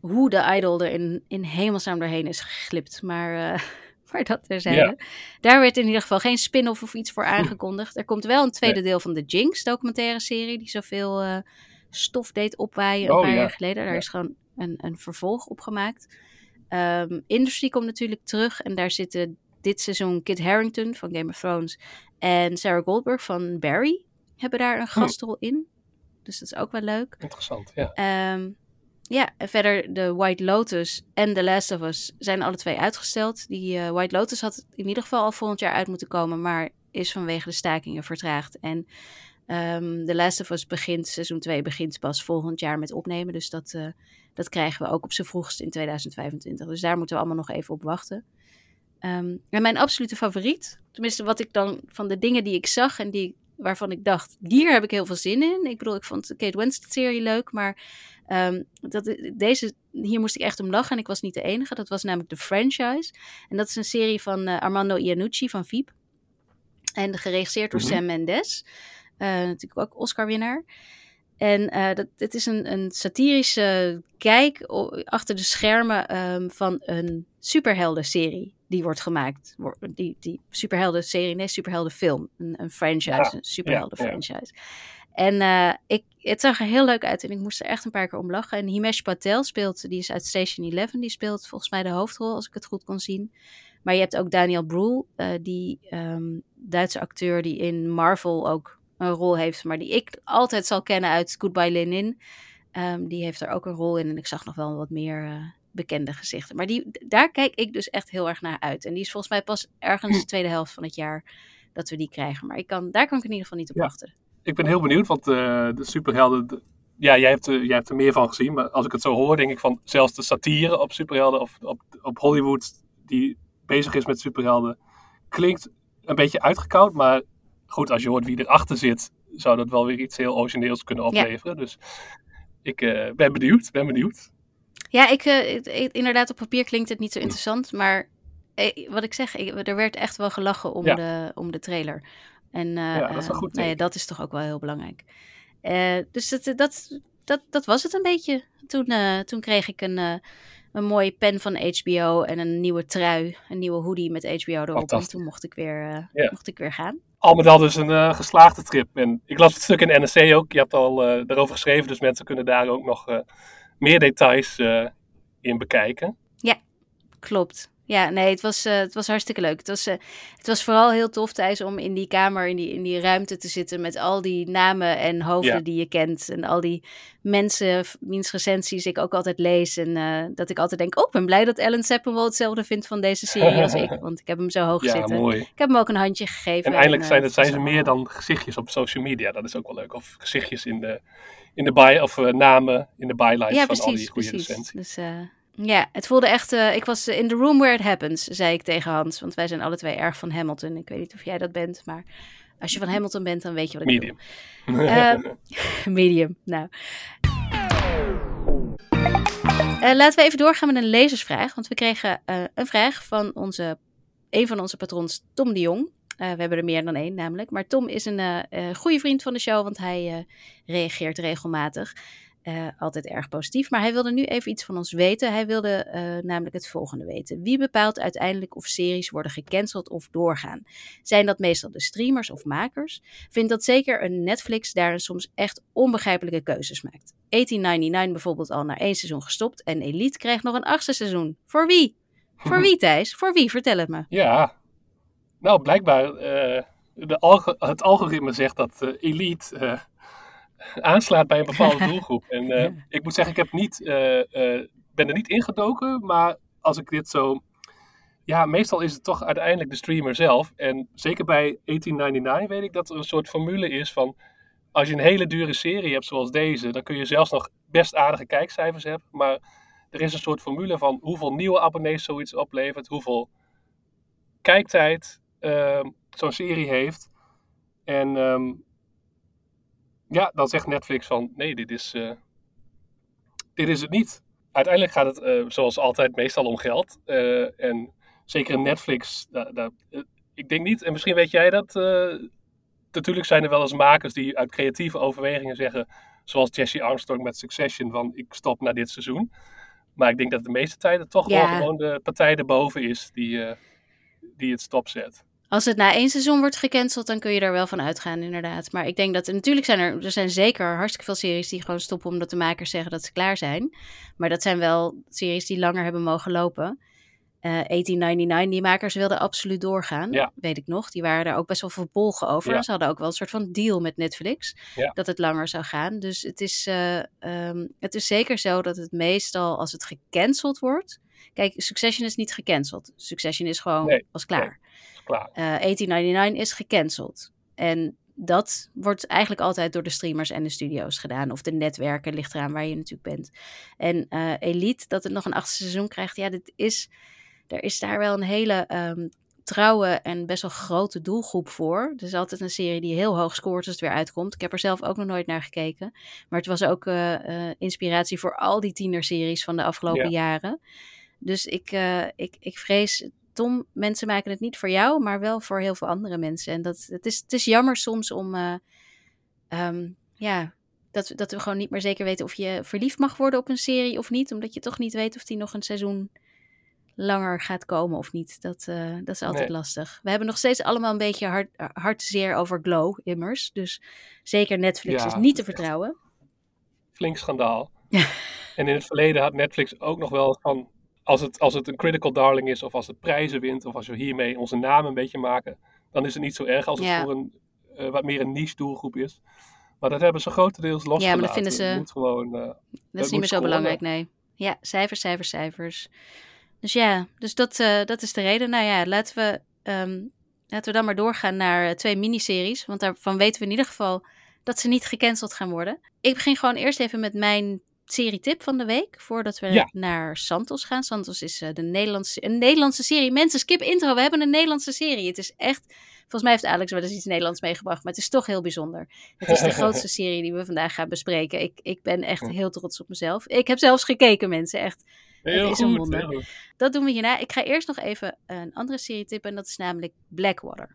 hoe de idol er in, in hemelsnaam doorheen is geglipt. Maar, eh, maar dat terzijde.
Ja.
Daar werd in ieder geval geen spin-off of iets voor aangekondigd. Er komt wel een tweede deel van de Jinx documentaire serie. Die zoveel eh, stof deed opwaaien een
Oh,
paar
ja.
jaar geleden. Daar
Ja.
is gewoon een, een vervolg op gemaakt. Ehm Industry komt natuurlijk terug. En daar zitten dit seizoen Kit Harington van Game of Thrones. En Sarah Goldberg van Barry hebben daar een
Hm.
gastrol in. Dus dat is ook wel leuk.
Interessant, ja.
Ehm, ja, en verder de White Lotus en The Last of Us zijn alle twee uitgesteld. Die eh, White Lotus had in ieder geval al volgend jaar uit moeten komen, maar is vanwege de stakingen vertraagd. En ehm The Last of Us begint, seizoen 2 begint pas volgend jaar met opnemen. Dus dat, eh, dat krijgen we ook op zijn vroegst in 2025. Dus daar moeten we allemaal nog even op wachten. Ehm, en mijn absolute favoriet, tenminste wat ik dan van de dingen die ik zag en die, waarvan ik dacht, hier heb ik heel veel zin in. Ik bedoel, ik vond de Kate Winslet-serie leuk, maar um, dat, deze, hier moest ik echt om lachen. En ik was niet de enige. Dat was namelijk de franchise. En dat is een serie van uh, Armando Iannucci van Veep. En geregisseerd door mm -hmm. Sam Mendes. Uh, natuurlijk ook Oscar-winnaar. En uh, dat, het is een, een satirische kijk achter de schermen um, van een superhelden-serie die wordt gemaakt. Die, die superhelden-serie, nee, superheldenfilm. Een, een franchise, ja, een superhelden-franchise. Ja, ja. En uh, ik, het zag er heel leuk uit en ik moest er echt een paar keer om lachen. En Himesh Patel speelt, die is uit Station 11, die speelt volgens mij de hoofdrol, als ik het goed kon zien. Maar je hebt ook Daniel Brühl, uh, die um, Duitse acteur die in Marvel ook een rol heeft, maar die ik altijd zal kennen uit Goodbye Lenin. Um, die heeft er ook een rol in en ik zag nog wel wat meer uh, bekende gezichten. Maar die, daar kijk ik dus echt heel erg naar uit. En die is volgens mij pas ergens de tweede helft van het jaar dat we die krijgen. Maar ik kan, daar kan ik in ieder geval niet op
ja.
wachten.
Ik ben heel benieuwd, want uh, de superhelden... De, ja, jij hebt, uh, jij hebt er meer van gezien. Maar als ik het zo hoor, denk ik van zelfs de satire op superhelden of op, op Hollywood die bezig is met superhelden, klinkt een beetje uitgekoud. Maar goed, als je hoort wie erachter zit, zou dat wel weer iets heel origineels kunnen opleveren. Ja. Dus ik uh, ben benieuwd, ben benieuwd.
Ja, ik, uh, inderdaad, op papier klinkt het niet zo interessant, maar eh, wat ik zeg, ik, er werd echt wel gelachen om, ja. de, om de trailer. En uh,
ja, dat is goed.
Nou ja, dat is toch ook wel heel belangrijk. dus dat, dat, dat, dat was het een beetje. Toen, toen kreeg ik een, een mooie pen van HBO en een nieuwe trui, een nieuwe hoodie met HBO erop. En toen mocht ik weer, mocht ik weer gaan
al met al dus een geslaagde trip. En ik las het stuk in NRC ook. Je hebt al daarover geschreven, dus mensen kunnen daar ook nog meer details in bekijken.
Ja, klopt. Ja, nee, het was, uh, het was hartstikke leuk. Het was, uh, het was vooral heel tof, Thijs, om in die kamer, in die, in die ruimte te zitten met al die namen en hoofden ja. die je kent. En al die mensen, wiens recensies ik ook altijd lees. En uh, dat ik altijd denk, oh, ik ben blij dat Ellen Seppenwell hetzelfde vindt van deze serie als ik. Want ik heb hem zo hoog
ja,
zitten.
Mooi.
Ik heb hem ook een handje gegeven.
En eindelijk en, zijn, het, zijn ze meer dan gezichtjes op social media. Dat is ook wel leuk. Of gezichtjes in de, in de by, of namen in de bylines
ja,
van
precies,
al die goede
precies.
recensies.
Dus, ja, het voelde echt. Uh, ik was in the room where it happens, zei ik tegen Hans. Want wij zijn alle twee erg van Hamilton. Ik weet niet of jij dat bent, maar als je van Hamilton bent, dan weet je wat ik
medium.
bedoel. Uh, medium, nou. Uh, laten we even doorgaan met een lezersvraag. Want we kregen een vraag van onze, een van onze patrons, Tom de Jong. We hebben er meer dan één namelijk. Maar Tom is een goede vriend van de show, want hij reageert regelmatig. Altijd erg positief. Maar hij wilde nu even iets van ons weten. Hij wilde namelijk het volgende weten. Wie bepaalt uiteindelijk of series worden gecanceld of doorgaan? Zijn dat meestal de streamers of makers? Vindt dat zeker een Netflix daarin soms echt onbegrijpelijke keuzes maakt? 1899 bijvoorbeeld al na één seizoen gestopt. En Elite krijgt nog een achtste seizoen. Voor wie? Voor wie, Thijs? Voor wie? Vertel het me.
Ja, nou blijkbaar... Uh, de alg het algoritme zegt dat Elite aanslaat bij een bepaalde doelgroep. En ik moet zeggen, ik heb niet, ben er niet ingedoken, maar als ik dit zo... Ja, meestal is het toch uiteindelijk de streamer zelf. En zeker bij 1899 weet ik dat er een soort formule is van... Als je een hele dure serie hebt zoals deze, dan kun je zelfs nog best aardige kijkcijfers hebben. Maar er is een soort formule van hoeveel nieuwe abonnees zoiets oplevert, hoeveel kijktijd zo'n serie heeft. En um, ja, dan zegt Netflix van nee, dit is, uh, dit is het niet. Uiteindelijk gaat het uh, zoals altijd meestal om geld. Uh, en zeker in Netflix, ik denk niet, en misschien weet jij dat, natuurlijk zijn er wel eens makers die uit creatieve overwegingen zeggen, zoals Jesse Armstrong met Succession, van ik stop na dit seizoen. Maar ik denk dat de meeste tijden toch ja. wel gewoon de partij erboven is die, die het stopzet.
Als het na één seizoen wordt gecanceld, dan kun je er wel van uitgaan, inderdaad. Maar ik denk dat natuurlijk zijn er, er zijn zeker hartstikke veel series die gewoon stoppen omdat de makers zeggen dat ze klaar zijn. Maar dat zijn wel series die langer hebben mogen lopen. Uh, 1899, die makers wilden absoluut doorgaan,
ja.
weet ik nog. Die waren daar ook best wel verbolgen over. Ja. Ze hadden ook wel een soort van deal met Netflix,
ja.
dat het langer zou gaan. Dus het is, uh, um, het is zeker zo dat het meestal, als het gecanceld wordt... Kijk, Succession is niet gecanceld. Succession is gewoon,
nee,
was klaar.
Nee. Klaar.
Uh, 1899 is gecanceld. En dat wordt eigenlijk altijd door de streamers en de studio's gedaan. Of de netwerken, ligt eraan waar je natuurlijk bent. En uh, Elite, dat het nog een achtste seizoen krijgt, ja, dit is, er is daar wel een hele um, trouwe en best wel grote doelgroep voor. Het is altijd een serie die heel hoog scoort als het weer uitkomt. Ik heb er zelf ook nog nooit naar gekeken. Maar het was ook uh, uh, inspiratie voor al die tienerseries van de afgelopen ja. jaren. Dus ik, ik, ik vrees, Tom, mensen maken het niet voor jou, maar wel voor heel veel andere mensen. En dat, het, is, het is jammer soms om, um, ja, dat, dat we gewoon niet meer zeker weten of je verliefd mag worden op een serie of niet. Omdat je toch niet weet of die nog een seizoen langer gaat komen of niet. Dat, uh, dat is altijd nee. lastig. We hebben nog steeds allemaal een beetje hard, hartzeer over Glow, immers. Dus zeker Netflix
Ja,
is niet te vertrouwen.
Flink schandaal. En in het verleden had Netflix ook nog wel van. Als het, als het een critical darling is, of als het prijzen wint, of als we hiermee onze naam een beetje maken, dan is het niet zo erg als het
Ja.
voor een eh, wat meer een niche doelgroep is. Maar dat hebben ze grotendeels losgelaten.
dat vinden ze-
Het moet gewoon, eh,
Dat is niet meer zo belangrijk, nee. Ja, cijfers, cijfers, cijfers. Dus ja, dus dat, eh, dat is de reden. Nou ja, laten we, ehm, laten we dan maar doorgaan naar eh, twee miniseries. Want daarvan weten we in ieder geval dat ze niet gecanceld gaan worden. Ik begin gewoon eerst even met mijn serietip van de week. Voordat we
Ja.
naar Santos gaan. Santos is eh, de Nederlandse, een Nederlandse serie. Mensen, skip intro. We hebben een Nederlandse serie. Het is echt... Volgens mij heeft Alex wel eens iets Nederlands meegebracht. Maar het is toch heel bijzonder. Het is de grootste serie die we vandaag gaan bespreken. Ik, ik ben echt heel trots op mezelf. Ik heb zelfs gekeken, mensen. Echt.
Heel
is een
goed,
wonder.
heel goed.
Dat doen we hierna. Ik ga eerst nog even een andere serie tippen. En dat is namelijk Blackwater.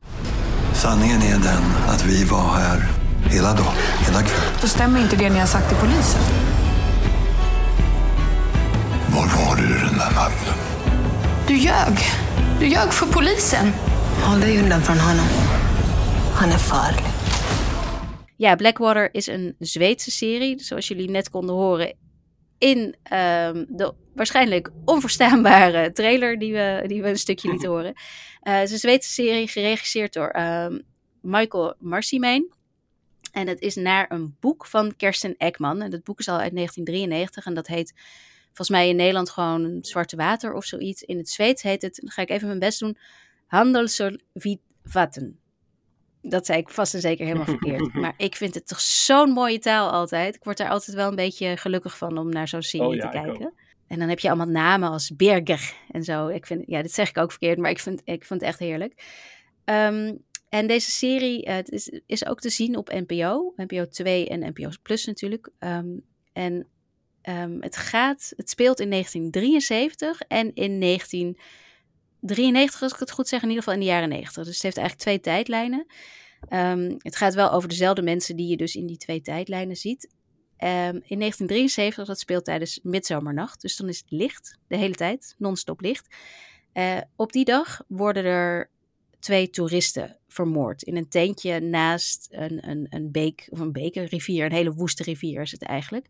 Sanningen är den att vi var här hela dagen, hela kvällen.
Då stämmer inte det ni har sagt till polisen.
Var du den där natten?
Du ljög. Du ljög för polisen.
Håll dig undan från honom. Han är farlig.
Ja, Blackwater is een Zweedse serie. Zoals jullie net konden horen in ehm, de waarschijnlijk onverstaanbare trailer die we, die we een stukje lieten horen. Eh, het is een Zweedse serie geregisseerd door ehm, Michael Marsimijn. En het is naar een boek van Kersten Ekman. En dat boek is al uit 1993 en dat heet volgens mij in Nederland gewoon Zwarte Water of zoiets. In het Zweeds heet het, dan ga ik even mijn best doen, Handelsel vid vatten. Dat zei ik vast en zeker helemaal verkeerd. Maar ik vind het toch zo'n mooie taal altijd. Ik word daar altijd wel een beetje gelukkig van om naar zo'n serie
Oh ja,
te kijken. En dan heb je allemaal namen als Berger en zo. Ik vind, ja, dit zeg ik ook verkeerd, maar ik vind, ik vind het echt heerlijk. Ehm, en deze serie het is, is ook te zien op NPO, NPO 2 en NPO Plus natuurlijk. Ehm, en ehm, het gaat, het speelt in 1973 en in 1993, als ik het goed zeg, in ieder geval in de jaren 90. Dus het heeft eigenlijk twee tijdlijnen. Ehm, het gaat wel over dezelfde mensen die je dus in die twee tijdlijnen ziet. Ehm, in 1973, dat speelt tijdens Midzomernacht, dus dan is het licht, de hele tijd, non-stop licht. Eh, op die dag worden er twee toeristen vermoord in een tentje naast een, een, een beek, of een beek, een rivier, een hele woeste rivier is het eigenlijk.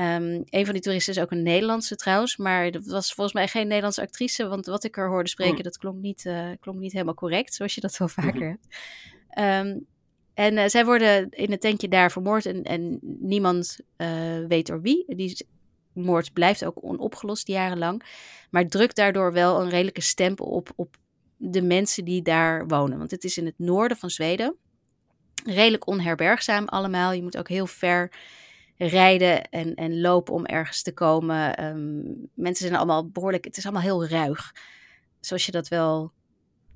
Ehm, een van die toeristen is ook een Nederlandse trouwens, maar dat was volgens mij geen Nederlandse actrice, want wat ik er hoorde spreken,
Hmm.
dat klonk niet, eh, klonk niet helemaal correct, zoals je dat wel vaker hebt. Ehm, en eh, zij worden in het tentje daar vermoord en, en niemand eh, weet door wie. Die moord blijft ook onopgelost jarenlang, maar drukt daardoor wel een redelijke stempel op, op de mensen die daar wonen. Want het is in het noorden van Zweden. Redelijk onherbergzaam allemaal. Je moet ook heel ver rijden en, en lopen om ergens te komen. Ehm, mensen zijn allemaal behoorlijk... Het is allemaal heel ruig. Zoals je dat wel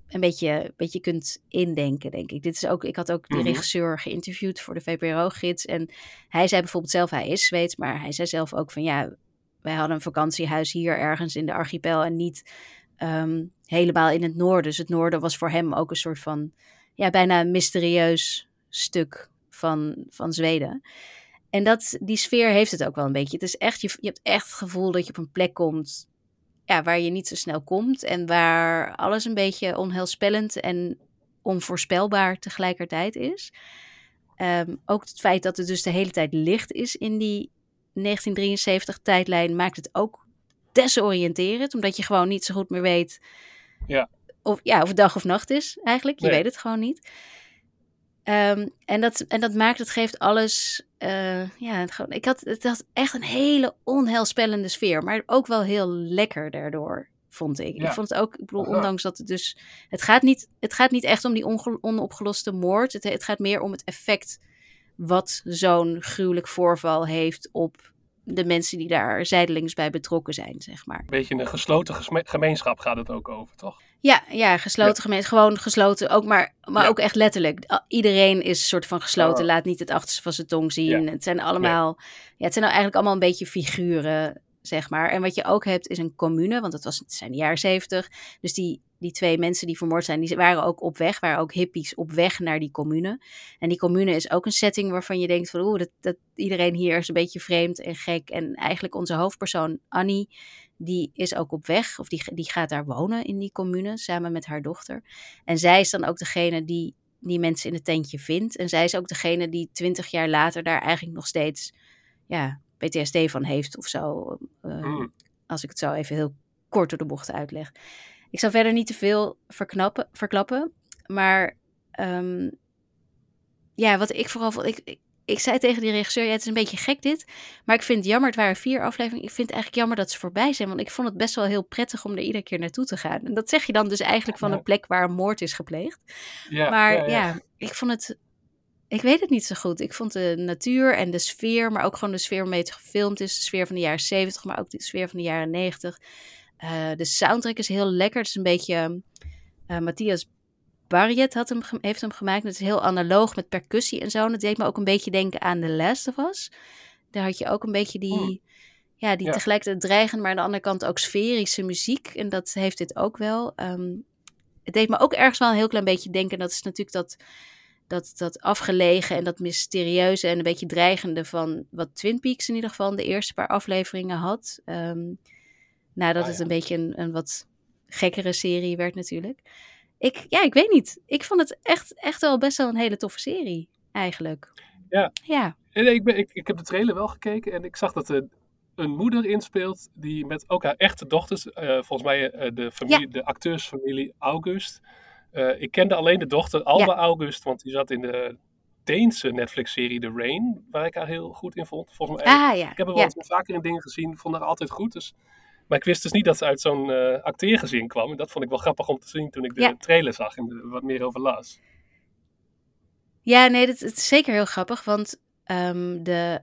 een beetje, een beetje kunt indenken, denk ik. Dit is ook, ik had ook de
Mhm.
regisseur geïnterviewd voor de VPRO-gids. En hij zei bijvoorbeeld zelf, hij is Zweeds, maar hij zei zelf ook van ja, wij hadden een vakantiehuis hier ergens in de archipel en niet ehm, helemaal in het noorden. Dus het noorden was voor hem ook een soort van, ja, bijna mysterieus stuk van, van Zweden. En dat, die sfeer heeft het ook wel een beetje. Het is echt, je, je hebt echt het gevoel dat je op een plek komt ja, waar je niet zo snel komt. En waar alles een beetje onheilspellend en onvoorspelbaar tegelijkertijd is. Ehm, ook het feit dat het dus de hele tijd licht is in die 1973 tijdlijn maakt het ook desoriënterend. Omdat je gewoon niet zo goed meer weet
Ja.
of, ja, of het dag of nacht is eigenlijk. Je
Nee.
weet het gewoon niet. Ehm, en, dat, en dat maakt, het geeft alles. Eh, ja, het, gewoon- ik had, het had echt een hele onheilspellende sfeer. Maar ook wel heel lekker daardoor, vond ik.
Ja.
Ik vond het ook, ik bedoel, ondanks dat het dus. Het gaat niet, het gaat niet echt om die onopgeloste moord. Het, het gaat meer om het effect wat zo'n gruwelijk voorval heeft op de mensen die daar zijdelings bij betrokken zijn, zeg maar.
Een beetje een gesloten gemeenschap gaat het ook over, toch?
Ja, ja gesloten gemeenschap. Gewoon gesloten, ook maar, maar
Ja.
ook echt letterlijk. Iedereen is een soort van gesloten.
Oh.
Laat niet het achterste van zijn tong zien.
Ja.
Het zijn allemaal, ja, het zijn nou eigenlijk allemaal een beetje figuren, zeg maar. En wat je ook hebt is een commune, want het, was, het zijn de jaren zeventig. Dus die, die twee mensen die vermoord zijn, die waren ook op weg, waren ook hippies op weg naar die commune. En die commune is ook een setting waarvan je denkt van, oeh, dat, dat iedereen hier is een beetje vreemd en gek. En eigenlijk onze hoofdpersoon Annie, die is ook op weg, of die, die gaat daar wonen in die commune, samen met haar dochter. En zij is dan ook degene die die mensen in het tentje vindt. En zij is ook degene die twintig jaar later daar eigenlijk nog steeds ja, PTSD van heeft of zo. eh,
Mm.
Als ik het zo even heel kort door de bocht uitleg. Ik zal verder niet te veel verknappen, verklappen. Maar ehm, ja, wat ik vooral vond. Ik, ik, ik zei tegen die regisseur: ja, het is een beetje gek dit. Maar ik vind het jammer, het waren vier afleveringen. Ik vind het eigenlijk jammer dat ze voorbij zijn. Want ik vond het best wel heel prettig om er iedere keer naartoe te gaan. En dat zeg je dan dus eigenlijk van een plek waar een moord is gepleegd.
Ja,
Maar ja, ik vond het. Ik weet het niet zo goed. Ik vond de natuur en de sfeer, maar ook gewoon de sfeer waarmee het gefilmd is. De sfeer van de jaren 70, maar ook de sfeer van de jaren 90. Eh, de soundtrack is heel lekker. Het is een beetje. eh, Matthias Barriet had hem, heeft hem gemaakt. Het is heel analoog met percussie en zo. En dat deed me ook een beetje denken aan The Last of Us. Daar had je ook een beetje die.
Hmm.
Ja, die
Ja.
tegelijkertijd dreigend, maar aan de andere kant ook sferische muziek. En dat heeft dit ook wel. Ehm, het deed me ook ergens wel een heel klein beetje denken. Dat is natuurlijk dat, dat, dat afgelegen en dat mysterieuze en een beetje dreigende van wat Twin Peaks in ieder geval de eerste paar afleveringen had. Ehm, nadat
Ah,
het een beetje een, een wat gekkere serie werd natuurlijk. Ik, ja, ik weet niet. Ik vond het echt, echt wel best wel een hele toffe serie, eigenlijk.
Ja.
Ja,
En ik, ben, ik, ik heb de trailer wel gekeken en ik zag dat er een moeder inspeelt die met ook haar echte dochters, eh, volgens mij eh, de, familie, de acteursfamilie August. Eh, ik kende alleen de dochter Alba
Ja.
August, want die zat in de Deense Netflix-serie The Rain, waar ik haar heel goed in vond. Volgens mij,
ah ja.
ik heb haar
ja.
wel eens vaker in dingen gezien, vond haar altijd goed. Dus, maar ik wist dus niet dat ze uit zo'n eh acteergezin kwam. En dat vond ik wel grappig om te zien toen ik de
Ja.
trailer zag en er wat meer over las.
Ja, nee, dat, is zeker heel grappig, want ehm, de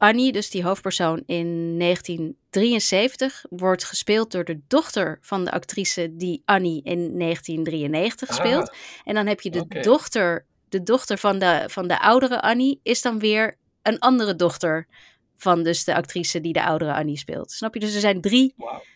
Annie, dus die hoofdpersoon in 1973, wordt gespeeld door de dochter van de actrice die Annie in 1993 speelt.
Ah,
En dan heb je de dochter, de dochter van de, van de oudere Annie, is dan weer een andere dochter van dus de actrice die de oudere Annie speelt. Snap je? Dus er zijn drie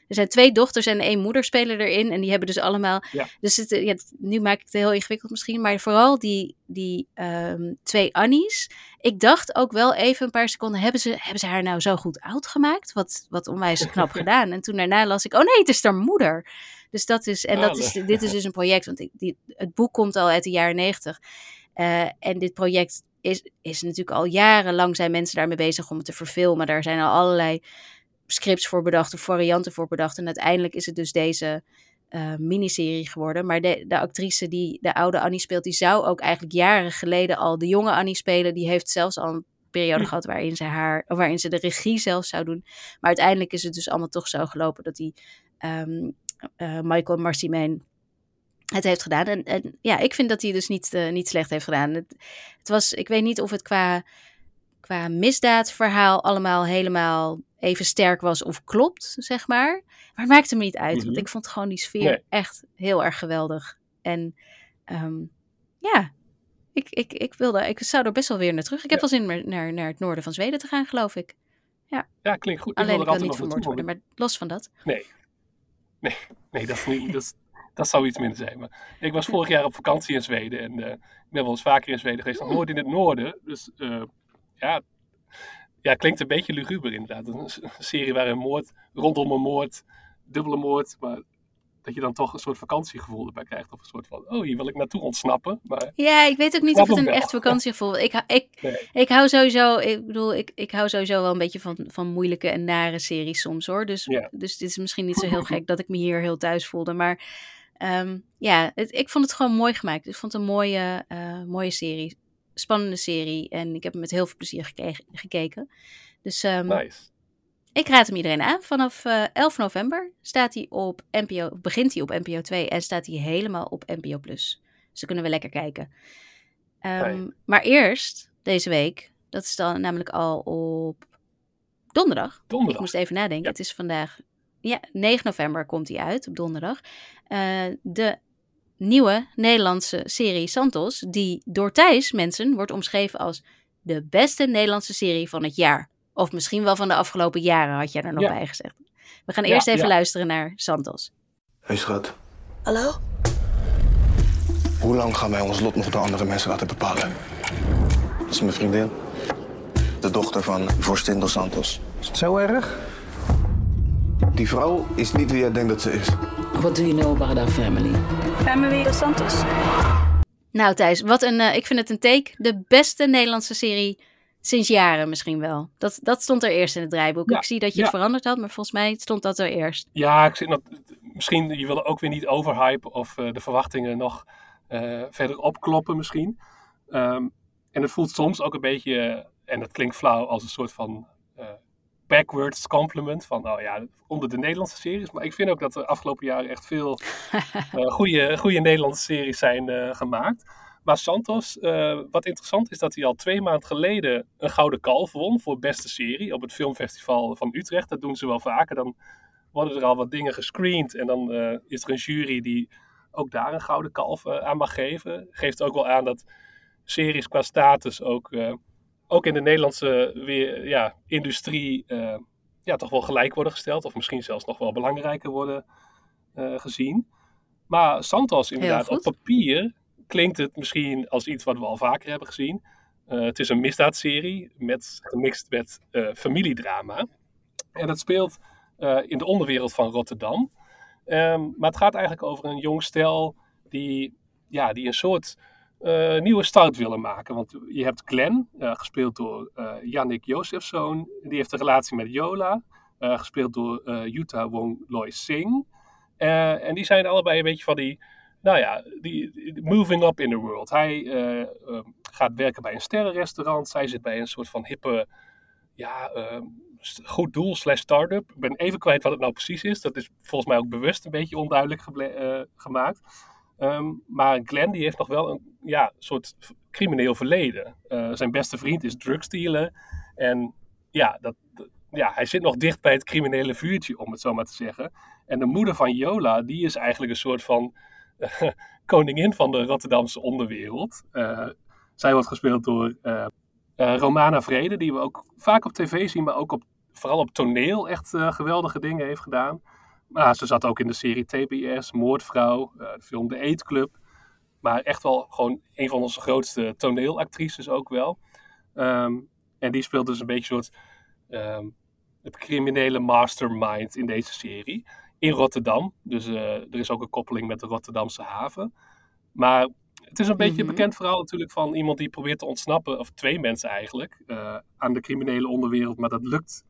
er zijn twee dochters en één moeder spelen erin. En die hebben dus allemaal.
Ja.
Dus het, ja, het- nu maak ik het heel ingewikkeld misschien. Maar vooral die, die ehm, twee Annies. Ik dacht ook wel even een paar seconden. Hebben ze, hebben ze haar nou zo goed oud gemaakt? Wat, wat onwijs knap gedaan. En toen daarna las ik. Oh nee, het is haar moeder. Dus dat is. En dat is,
leuk.
dit is dus een project. Want die, het boek komt al uit de jaren negentig. Eh, en dit project is, is natuurlijk al jarenlang zijn mensen daarmee bezig om het te verfilmen. Daar zijn al allerlei scripts voor bedacht of varianten voor bedacht. En uiteindelijk is het dus deze eh, miniserie geworden. Maar de, de actrice die de oude Annie speelt, die zou ook eigenlijk jaren geleden al de jonge Annie spelen. Die heeft zelfs al een periode
Hm.
gehad waarin ze, haar, of waarin ze de regie zelf zou doen. Maar uiteindelijk is het dus allemaal toch zo gelopen dat die ehm, eh, Michael Marcimain het heeft gedaan. En, en ja, ik vind dat hij dus niet, eh, niet slecht heeft gedaan. Het, het was, ik weet niet of het qua, qua misdaadverhaal allemaal helemaal even sterk was of klopt, zeg maar. Maar het maakte me niet uit, want
Mhm.
ik vond gewoon die sfeer
Nee.
echt heel erg geweldig. En ehm, ja, ik, ik, ik, wilde, ik zou er best wel weer naar terug. Ik heb
Ja.
wel zin naar, naar het noorden van Zweden te gaan, geloof ik.
Ja, klinkt goed.
Alleen ik wil niet vermoord worden, maar los van dat.
Nee. Nee, nee dat, is niet, dat, is- dat zou iets minder zijn. Maar ik was vorig jaar op vakantie in Zweden. En eh, ik ben wel eens vaker in Zweden geweest. Nog nooit in het noorden. Dus eh, ja, ja, klinkt een beetje luguber inderdaad. Een serie waar een moord, rondom een moord, dubbele moord. Maar dat je dan toch een soort vakantiegevoel erbij krijgt. Of een soort van, oh hier wil ik naartoe ontsnappen. Maar
Ja, ik weet ook niet of het een
wel.
echt vakantiegevoel is. Ik, hou- ik,
Nee.
ik hou sowieso, ik bedoel, ik, ik hou sowieso wel een beetje van, van moeilijke en nare series soms hoor. Dus,
Ja.
dus dit is misschien niet zo heel gek dat ik me hier heel thuis voelde. Maar ehm, ja, het, ik vond het gewoon mooi gemaakt. Ik vond het een mooie, eh, mooie serie. Spannende serie. En ik heb hem met heel veel plezier geke- gekeken. Dus ehm,
nice.
ik raad hem iedereen aan. Vanaf eh 11 november staat hij op NPO, begint hij op NPO 2 en staat hij helemaal op NPO Plus. Dus dan kunnen we lekker kijken. Ehm, maar eerst, deze week, dat is dan namelijk al op donderdag. Ik
Donderdag.
moest even nadenken.
Ja.
Het is vandaag, ja, 9 november komt hij uit op donderdag. Eh, de nieuwe Nederlandse serie Santos, die door Thijs mensen wordt omschreven als de beste Nederlandse serie van het jaar. Of misschien wel van de afgelopen jaren, had jij er nog
Ja.
bij gezegd. We gaan
Ja,
eerst even
ja.
luisteren naar Santos.
Hey schat,
Hallo?
hoe lang gaan wij ons lot nog door andere mensen laten bepalen? Dat is mijn vriendin. De dochter van vorstin Dos Santos. Is het zo erg? Die vrouw is niet wie jij denkt dat ze is.
What do you know about our family?
Family Dos Santos.
Nou Thijs, wat een, eh, ik vind het een take. De beste Nederlandse serie sinds jaren misschien wel. Dat, dat stond er eerst in het draaiboek.
Ja,
Ik zie dat je
ja.
het veranderd had, maar volgens mij stond dat er eerst.
Ja, ik nog, misschien, je wil er ook weer niet overhypen of eh, de verwachtingen nog eh, verder opkloppen misschien. Ehm, en het voelt soms ook een beetje, en dat klinkt flauw, als een soort van eh, backwards compliment. Van, nou ja, onder de Nederlandse series. Maar ik vind ook dat er afgelopen jaren echt veel eh goede, goede Nederlandse series zijn eh, gemaakt. Maar Santos, eh, wat interessant is dat hij al twee maanden geleden een Gouden Kalf won voor beste serie op het filmfestival van Utrecht. Dat doen ze wel vaker. Dan worden er al wat dingen gescreend en dan is er een jury die ook daar een Gouden Kalf aan mag geven. Geeft ook wel aan dat series qua status ook, ook in de Nederlandse weer, ja, industrie eh, ja, toch wel gelijk worden gesteld. Of misschien zelfs nog wel belangrijker worden eh, gezien. Maar Santos inderdaad, op papier klinkt het misschien als iets wat we al vaker hebben gezien. Eh, het is een misdaadserie met, gemixt met familiedrama. En het speelt in de onderwereld van Rotterdam. Ehm, maar het gaat eigenlijk over een jong stel die, ja, die een soort eh, nieuwe start willen maken. Want je hebt Glenn, eh, gespeeld door eh Yannick Josefzoon. Die heeft een relatie met Yola, gespeeld door Yuta Wong Loy Singh. En die zijn allebei een beetje van die, nou ja, die, moving up in the world. Hij eh, eh, gaat werken bij een sterrenrestaurant. Zij zit bij een soort van hippe, ja, eh, st- goed doel slash start-up. Ik ben even kwijt wat het nou precies is. Dat is volgens mij ook bewust een beetje onduidelijk gemaakt. Ehm, maar Glenn die heeft nog wel een ja, soort crimineel verleden. Eh, zijn beste vriend is drugsdealer. En ja, dat, ja, hij zit nog dicht bij het criminele vuurtje, om het zo maar te zeggen. En de moeder van Yola, die is eigenlijk een soort van koningin van de Rotterdamse onderwereld. Eh, zij wordt gespeeld door eh, Romana Vrede, die we ook vaak op tv zien, maar ook op, vooral op toneel echt geweldige dingen heeft gedaan. Maar ze zat ook in de serie TBS, Moordvrouw, eh, de film De Eetclub. Maar echt wel gewoon een van onze grootste toneelactrices ook wel. Ehm, en die speelt dus een beetje een soort ehm, het criminele mastermind in deze serie. In Rotterdam. Dus eh, er is ook een koppeling met de Rotterdamse haven. Maar het is een beetje
Mhm.
bekend verhaal natuurlijk van iemand die probeert te ontsnappen, of twee mensen eigenlijk, eh, aan de criminele onderwereld. Maar dat lukt.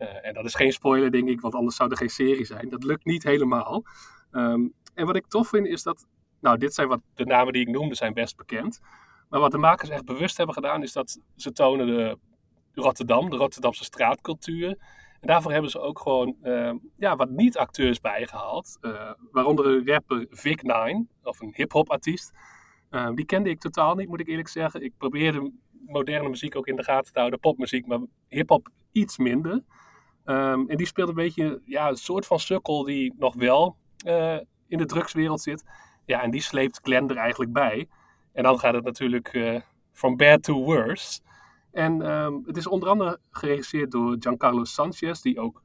Eh, en dat is geen spoiler, denk ik, want anders zou er geen serie zijn. Dat lukt niet helemaal. Ehm, en wat ik tof vind is dat, nou, dit zijn wat de namen die ik noemde, zijn best bekend. Maar wat de makers echt bewust hebben gedaan, is dat ze tonen de Rotterdam, de Rotterdamse straatcultuur. En daarvoor hebben ze ook gewoon eh, ja, wat niet-acteurs bijgehaald. eh, waaronder een rapper Vic Nine, of een hip-hop artiest. Eh, die kende ik totaal niet, moet ik eerlijk zeggen. Ik probeerde moderne muziek ook in de gaten te houden, popmuziek, maar hip-hop iets minder. Ehm, en die speelt een beetje ja, een soort van sukkel die nog wel eh, in de drugswereld zit. Ja, en die sleept Glenn er eigenlijk bij. En dan gaat het natuurlijk eh from bad to worse. En ehm, het is onder andere geregisseerd door Giancarlo Sanchez, die ook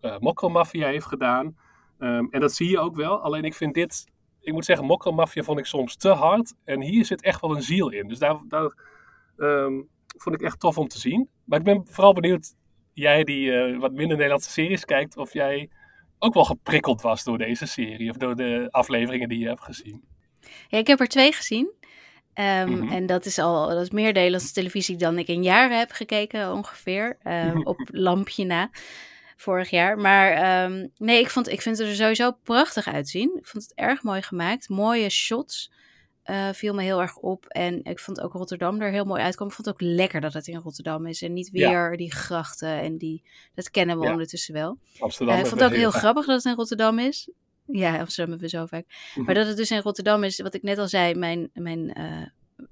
eh Mokro Mafia heeft gedaan. Ehm, en dat zie je ook wel. Alleen ik vind dit, ik moet zeggen, Mokro Mafia vond ik soms te hard. En hier zit echt wel een ziel in. Dus daar, daar vond ik echt tof om te zien. Maar ik ben vooral benieuwd, jij die eh, wat minder Nederlandse series kijkt, of jij ook wel geprikkeld was door deze serie of door de afleveringen die je hebt gezien.
Ja, ik heb er twee gezien. Ehm,
Mhm.
En dat is al dat is meer Nederlandse televisie dan ik in jaren heb gekeken, ongeveer. Ehm, op lampje na, vorig jaar. Maar ehm, nee, ik, vond, ik vind het er sowieso prachtig uitzien. Ik vond het erg mooi gemaakt. Mooie shots eh, viel me heel erg op. En ik vond ook Rotterdam er heel mooi uitkomen. Ik vond het ook lekker dat het in Rotterdam is. En niet
Ja.
weer die grachten en die... Dat kennen we
Ja.
ondertussen wel.
Amsterdam.
Eh, ik vond het ook heel
vaak.
grappig dat het in Rotterdam is. Ja, Amsterdam hebben we zo vaak.
Mhm.
Maar dat het dus in Rotterdam is, wat ik net al zei, mijn, mijn eh,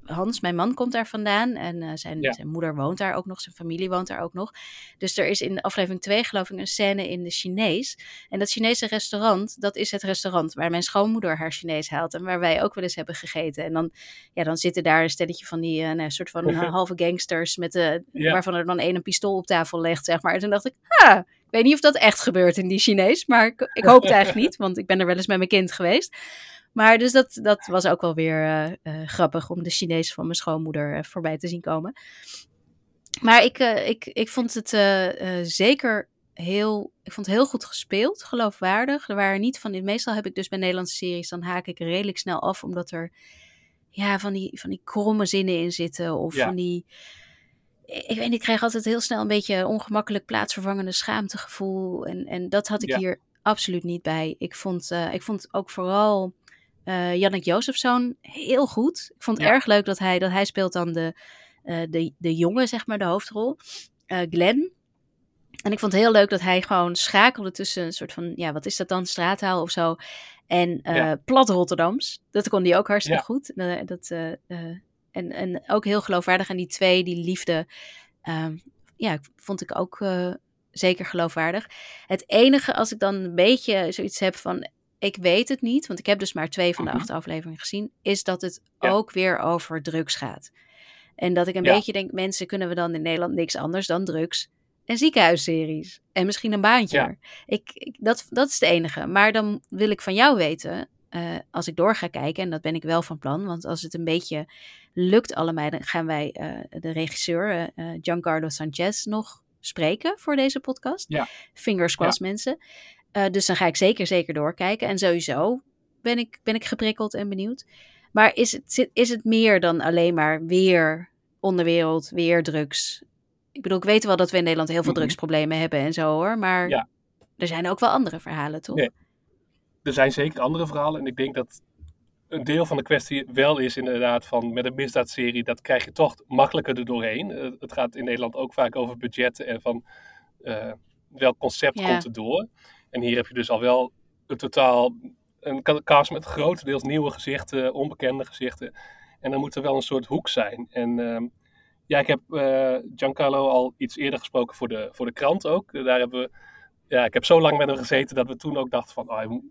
Hans, mijn man, komt daar vandaan. En eh, zijn,
Ja.
zijn moeder woont daar ook nog. Zijn familie woont daar ook nog. Dus er is in aflevering 2 geloof ik een scène in de Chinees. En dat Chinese restaurant, dat is het restaurant waar mijn schoonmoeder haar Chinees haalt. En waar wij ook wel eens hebben gegeten. En dan, ja, dan zitten daar een stelletje van die eh, nou, soort van eh, halve gangsters. Met de,
Ja.
Waarvan er dan één een pistool op tafel legt, zeg maar. En toen dacht ik, ha, ik weet niet of dat echt gebeurt in die Chinees. Maar ik, ik hoop het eigenlijk niet, want ik ben er wel eens met mijn kind geweest. Maar dus dat, dat was ook wel weer eh, eh, grappig om de Chinees van mijn schoonmoeder eh, voorbij te zien komen. Maar ik, ik, ik vond het zeker heel, ik vond het heel goed gespeeld, geloofwaardig. Er waren niet van, meestal heb ik dus bij Nederlandse series, dan haak ik redelijk snel af, omdat er ja, van, die, van die kromme zinnen in zitten. Of
Ja.
van die, ik weet niet, ik krijg altijd heel snel een beetje ongemakkelijk plaatsvervangende schaamtegevoel. En, en dat had ik
Ja.
hier absoluut niet bij. Ik vond, eh, ik vond ook vooral eh Jannik Jozefzoon heel goed. Ik vond het
Ja.
erg leuk dat hij, dat hij speelt dan de, eh, de, de jongen, zeg maar, de hoofdrol. Eh Glenn. En ik vond het heel leuk dat hij gewoon schakelde tussen een soort van, ja, wat is dat dan, straattaal of zo. En
Ja.
plat Rotterdams. Dat kon hij ook hartstikke
Ja.
goed. Dat, en, en ook heel geloofwaardig. En die twee, die liefde, ehm, ja, vond ik ook zeker geloofwaardig. Het enige, als ik dan een beetje zoiets heb van, ik weet het niet, want ik heb dus maar twee van de
Mhm.
acht afleveringen gezien, is dat het
Ja.
ook weer over drugs gaat. En dat ik een
Ja.
beetje denk, mensen kunnen we dan in Nederland niks anders dan drugs en ziekenhuisseries. En misschien een baantje.
Ja.
Ik, ik, dat, dat is het enige. Maar dan wil ik van jou weten, eh, als ik door ga kijken, en dat ben ik wel van plan, want als het een beetje lukt allebei, dan gaan wij eh, de regisseur eh, Giancarlo Sanchez nog spreken voor deze podcast.
Ja.
Fingers crossed mensen. Eh, dus dan ga ik zeker, zeker doorkijken. En sowieso ben ik, ben ik geprikkeld en benieuwd. Maar is het, is het meer dan alleen maar weer onderwereld, weer drugs? Ik bedoel, ik weet wel dat we in Nederland heel veel
Mhm.
drugsproblemen hebben en zo hoor. Maar
Ja.
er zijn ook wel andere verhalen, toch?
Nee. Er zijn zeker andere verhalen. En ik denk dat een deel van de kwestie wel is inderdaad van met een misdaadserie, dat krijg je toch makkelijker er doorheen. Eh, het gaat in Nederland ook vaak over budgetten en van eh, welk concept
Ja.
komt er door. En hier heb je dus al wel een totaal een ca- cast met grotendeels nieuwe gezichten, onbekende gezichten. En dan moet er wel een soort hoek zijn. En ehm, ja, ik heb eh, Giancarlo al iets eerder gesproken voor de, voor de krant ook. Daar hebben we, ja, ik heb zo lang met hem gezeten dat we toen ook dachten van, oh, moet,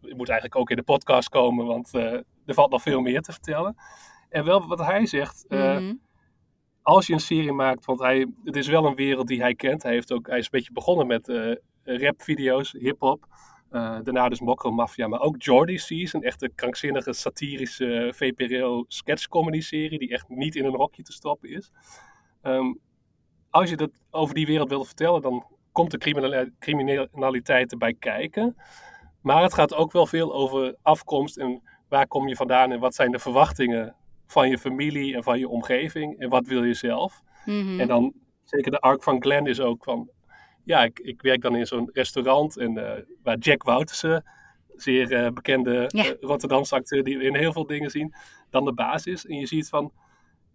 hij moet eigenlijk ook in de podcast komen, want eh, er valt nog veel meer te vertellen. En wel wat hij zegt, eh,
Mhm.
als je een serie maakt, want hij, het is wel een wereld die hij kent. Hij, heeft ook, hij is een beetje begonnen met eh rapvideo's, hip-hop. Eh, daarna dus Mokro Mafia, maar ook Jordy Seas, een echte krankzinnige satirische VPRO sketchcomedy serie die echt niet in een hokje te stoppen is. Ehm, als je dat over die wereld wil vertellen, dan komt de criminali- criminaliteit erbij kijken. Maar het gaat ook wel veel over afkomst en waar kom je vandaan en wat zijn de verwachtingen van je familie en van je omgeving en wat wil je zelf.
Mhm.
En dan zeker de arc van Glenn is ook van, ja, ik, ik werk dan in zo'n restaurant en eh, waar Jack Woutersen, zeer eh, bekende
Ja.
eh, Rotterdamse acteur die we in heel veel dingen zien, dan de baas is. En je ziet van,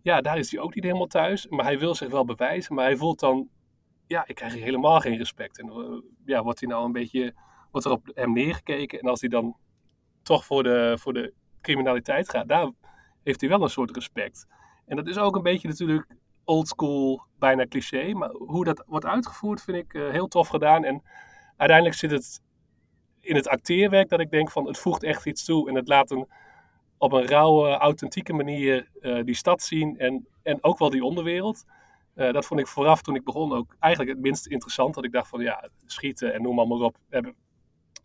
ja, daar is hij ook niet helemaal thuis, maar hij wil zich wel bewijzen, maar hij voelt dan, ja, ik krijg hier helemaal geen respect. En ja, wordt hij nou een beetje, wordt er op hem neergekeken en als hij dan toch voor de, voor de criminaliteit gaat, daar heeft hij wel een soort respect. En dat is ook een beetje natuurlijk oldschool, bijna cliché. Maar hoe dat wordt uitgevoerd vind ik eh, heel tof gedaan. En uiteindelijk zit het in het acteerwerk dat ik denk van het voegt echt iets toe. En het laat een, op een rauwe, authentieke manier eh, die stad zien. En, en ook wel die onderwereld. Eh, dat vond ik vooraf toen ik begon ook eigenlijk het minst interessant. Dat ik dacht van ja, schieten en noem maar op. Hebben,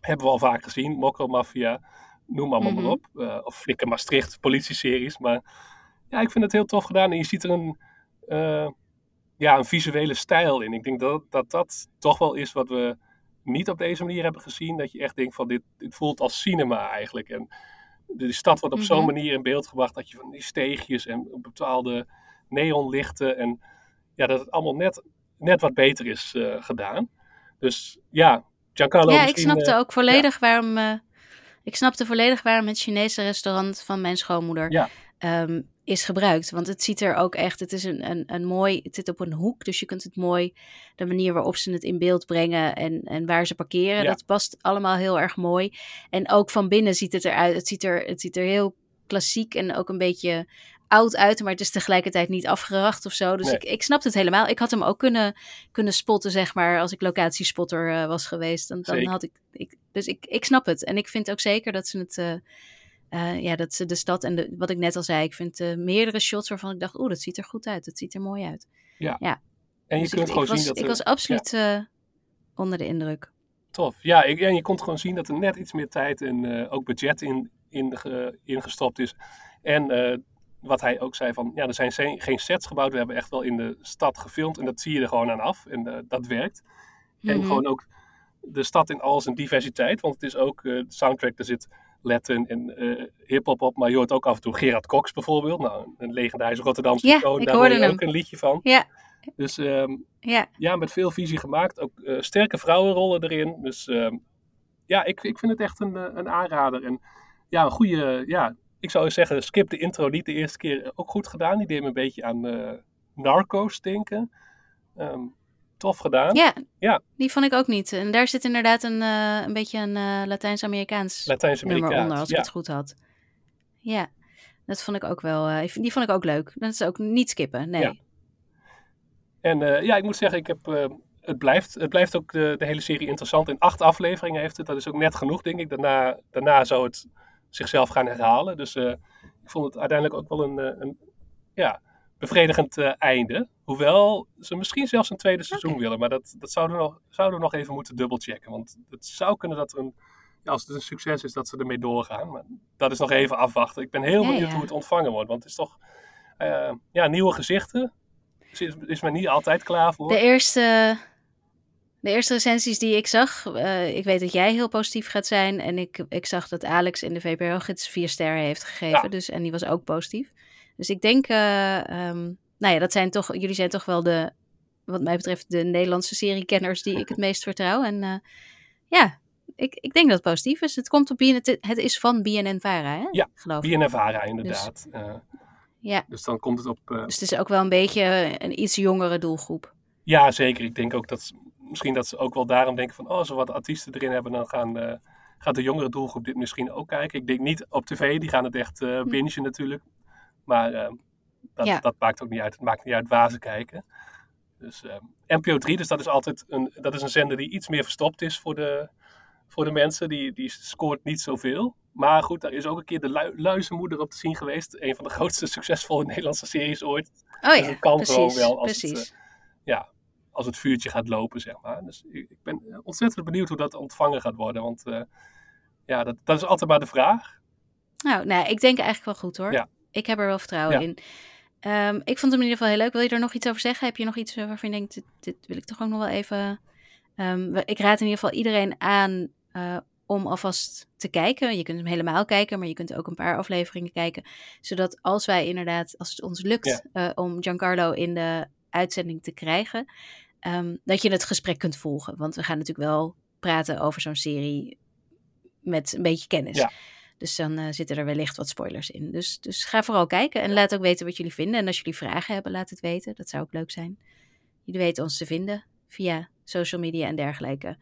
hebben we al vaak gezien. Mokro Mafia, noem allemaal
Mhm.
maar op. Eh, of Flikker Maastricht, politieseries. Maar ja, ik vind het heel tof gedaan. En je ziet er een, eh, ja, een visuele stijl in. Ik denk dat, dat dat toch wel is wat we niet op deze manier hebben gezien. Dat je echt denkt van dit, dit voelt als cinema eigenlijk. En de stad wordt op zo'n
Mhm.
manier in beeld gebracht dat je van die steegjes en bepaalde neonlichten en ja, dat het allemaal net, net wat beter is eh, gedaan. Dus ja, Giancarlo
Ja, ik snapte
eh,
ook volledig waarom. ik snapte volledig waarom het Chinese restaurant van mijn schoonmoeder
Ja.
ehm, is gebruikt. Want het ziet er ook echt. Het is een, een, een mooi. Het zit op een hoek, dus je kunt het mooi. De manier waarop ze het in beeld brengen en, en waar ze parkeren,
Ja.
dat past allemaal heel erg mooi. En ook van binnen ziet het eruit. Het ziet er, het ziet er heel klassiek en ook een beetje oud uit, maar het is tegelijkertijd niet afgeracht of zo. Dus
Nee.
ik, ik snap het helemaal. Ik had hem ook kunnen, kunnen spotten, zeg maar, als ik locatiespotter eh, was geweest. Dan, dan
Zeker.
had ik, ik. Dus ik, ik snap het. En ik vind ook zeker dat ze het. eh, eh, ja, dat ze de stad en de, wat ik net al zei, ik vind eh, meerdere shots waarvan ik dacht, oeh, dat ziet er goed uit. Dat ziet er mooi uit.
En je
Dus
kunt
ik,
gewoon
ik was,
zien dat
ik
er-
was absoluut eh, onder de indruk.
Tof. Ja, ik, en je kon gewoon zien dat er net iets meer tijd en ook budget in, in ge- ingestopt is. En wat hij ook zei van, ja, er zijn geen sets gebouwd. We hebben echt wel in de stad gefilmd en dat zie je er gewoon aan af. En dat werkt. En
Mhm.
gewoon ook de stad in al zijn diversiteit. Want het is ook, de soundtrack, er zit Latin en eh hip-hop op. Maar je hoort ook af en toe Gerard Cox bijvoorbeeld. Nou, een legendarische Rotterdamse
Ja,
Daar hoor je
hem.
ook een liedje van.
Ja,
Dus ehm,
ja.
ja, met veel visie gemaakt. Ook eh, sterke vrouwenrollen erin. Dus ehm, ja, ik, ik vind het echt een, eh, een aanrader. En ja, een goede, ja, ik zou zeggen, skip de intro niet de eerste keer. Ook goed gedaan. Die deed me een beetje aan Narcos denken. Ehm, tof gedaan.
Ja,
Ja.
die vond ik ook niet. En daar zit inderdaad een, eh, een beetje een eh, Latijns-Amerikaans nummer
Latijns-Amerikaans.
onder, als ik het goed had. Ja, dat vond ik ook wel. eh, die vond ik ook leuk. Dat is ook niet skippen, nee.
Ja. En ja, ik moet zeggen, ik heb, het, blijft, het blijft ook de, de hele serie interessant. In acht afleveringen heeft het. Dat is ook net genoeg, denk ik. Daarna, daarna zou het zichzelf gaan herhalen. Dus ik vond het uiteindelijk ook wel een, een ja, bevredigend eh, einde. Hoewel ze misschien zelfs een tweede seizoen willen. Maar dat, dat zouden, we nog, zouden we nog even moeten dubbelchecken. Want het zou kunnen dat er een... Ja, als het een succes is, dat ze ermee doorgaan. Maar dat is nog even afwachten. Ik ben heel
Ja,
benieuwd
ja.
hoe het ontvangen wordt. Want het is toch... eh, ja, nieuwe gezichten. Is, is men niet altijd klaar voor.
De eerste, de eerste recensies die ik zag, eh, ik weet dat jij heel positief gaat zijn. En ik, ik zag dat Alex in de VPRO-gids vier sterren heeft gegeven. Dus, en die was ook positief. Dus ik denk, eh, ehm, nou ja, dat zijn toch, jullie zijn toch wel de, wat mij betreft, de Nederlandse seriekenners die ik het meest vertrouw. En eh, ja, ik, ik denk dat het positief is. Het komt op BNN, het, is van BNN-Vara, hè?
Ja,
geloof ik.
BNNVARA inderdaad. Eh,
Ja,
dus dan komt het op... eh,
dus het is ook wel een beetje een iets jongere doelgroep.
ja, zeker. Ik denk ook dat... ze- Misschien dat ze ook wel daarom denken van... Oh, als we wat artiesten erin hebben, dan gaan, eh, gaat de jongere doelgroep dit misschien ook kijken. Ik denk niet op tv. Die gaan het echt eh bingen natuurlijk. Maar eh, dat,
Ja.
dat maakt ook niet uit. Het maakt niet uit waar ze kijken. Dus eh, NPO 3, dus dat is altijd een, dat is een zender die iets meer verstopt is voor de, voor de mensen. Die, die scoort niet zoveel. Maar goed, daar is ook een keer de lui, luizenmoeder op te zien geweest. Een van de grootste succesvolle Nederlandse series ooit.
Oh
Dus
ja,
het kan
precies,
gewoon wel als
precies.
het, eh, ja, als het vuurtje gaat lopen, zeg maar. Dus ik, ik ben ontzettend benieuwd hoe dat ontvangen gaat worden. Want eh, ja, dat, dat is altijd maar de vraag.
Nou, nou, ik denk eigenlijk wel goed hoor.
Ja.
Ik heb er wel vertrouwen
Ja.
in. Ehm, ik vond hem in ieder geval heel leuk. Wil je er nog iets over zeggen? Heb je nog iets eh, waarvan je denkt, dit, dit wil ik toch ook nog wel even... Ehm, ik raad in ieder geval iedereen aan eh, om alvast te kijken. Je kunt hem helemaal kijken, maar je kunt ook een paar afleveringen kijken. Zodat als wij inderdaad, als het ons lukt eh, om Giancarlo in de uitzending te krijgen, ehm, dat je het gesprek kunt volgen. Want we gaan natuurlijk wel praten over zo'n serie met een beetje kennis.
Ja.
Dus dan eh, zitten er wellicht wat spoilers in. Dus, dus ga vooral kijken en laat ook weten wat jullie vinden. En als jullie vragen hebben, laat het weten. Dat zou ook leuk zijn. Jullie weten ons te vinden via social media en dergelijke.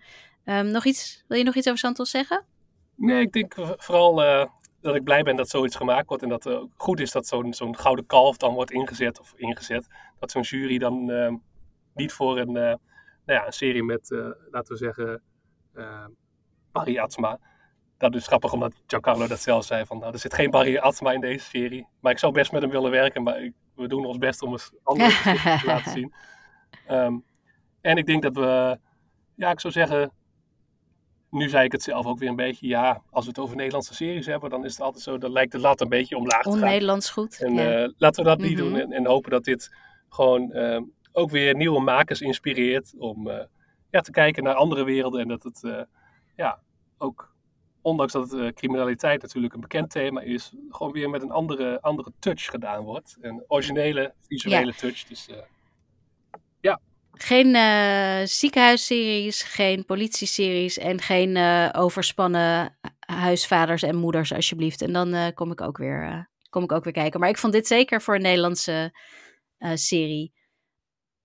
Ehm, nog iets? Wil je nog iets over Santos zeggen?
Nee, ik denk vooral eh, dat ik blij ben dat zoiets gemaakt wordt. En dat het ook goed is dat zo'n zo'n gouden kalf dan wordt ingezet. Of ingezet. Dat zo'n jury dan eh, niet voor een, eh, nou ja, een serie met, eh, laten we zeggen, eh Barry Atsma. Dat is grappig omdat Giancarlo dat zelf zei. Van, nou, er zit geen Barry Atsma in deze serie. Maar ik zou best met hem willen werken. Maar ik- we doen ons best om eens andere te laten zien. Ehm, en ik denk dat we, ja, ik zou zeggen, nu zei ik het zelf ook weer een beetje, ja, als we het over Nederlandse series hebben, dan is het altijd zo, dan lijkt de lat een beetje omlaag te gaan.
On-Nederlands goed.
En
ja.
eh, laten we dat niet
Mhm.
doen en, en hopen dat dit gewoon eh, ook weer nieuwe makers inspireert om eh, ja, te kijken naar andere werelden en dat het eh, ja, ook, ondanks dat eh, criminaliteit natuurlijk een bekend thema is, gewoon weer met een andere, andere touch gedaan wordt. Een originele visuele touch. Dus eh,
Geen eh, ziekenhuisseries, geen politieseries en geen overspannen huisvaders en moeders, alsjeblieft. En dan kom, ik ook weer, kom ik ook weer kijken. Maar ik vond dit zeker voor een Nederlandse serie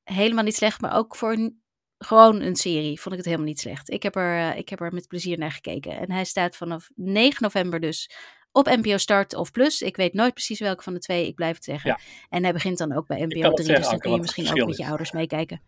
helemaal niet slecht. Maar ook voor een, gewoon een serie vond ik het helemaal niet slecht. Ik heb, er, eh, ik heb er met plezier naar gekeken. En hij staat vanaf 9 november dus op NPO Start of Plus. Ik weet nooit precies welke van de twee, ik blijf het zeggen.
Ja.
En hij begint dan ook bij NPO
het
3,
zeggen,
dus dan
Anke,
kun je misschien ook met je ouders meekijken.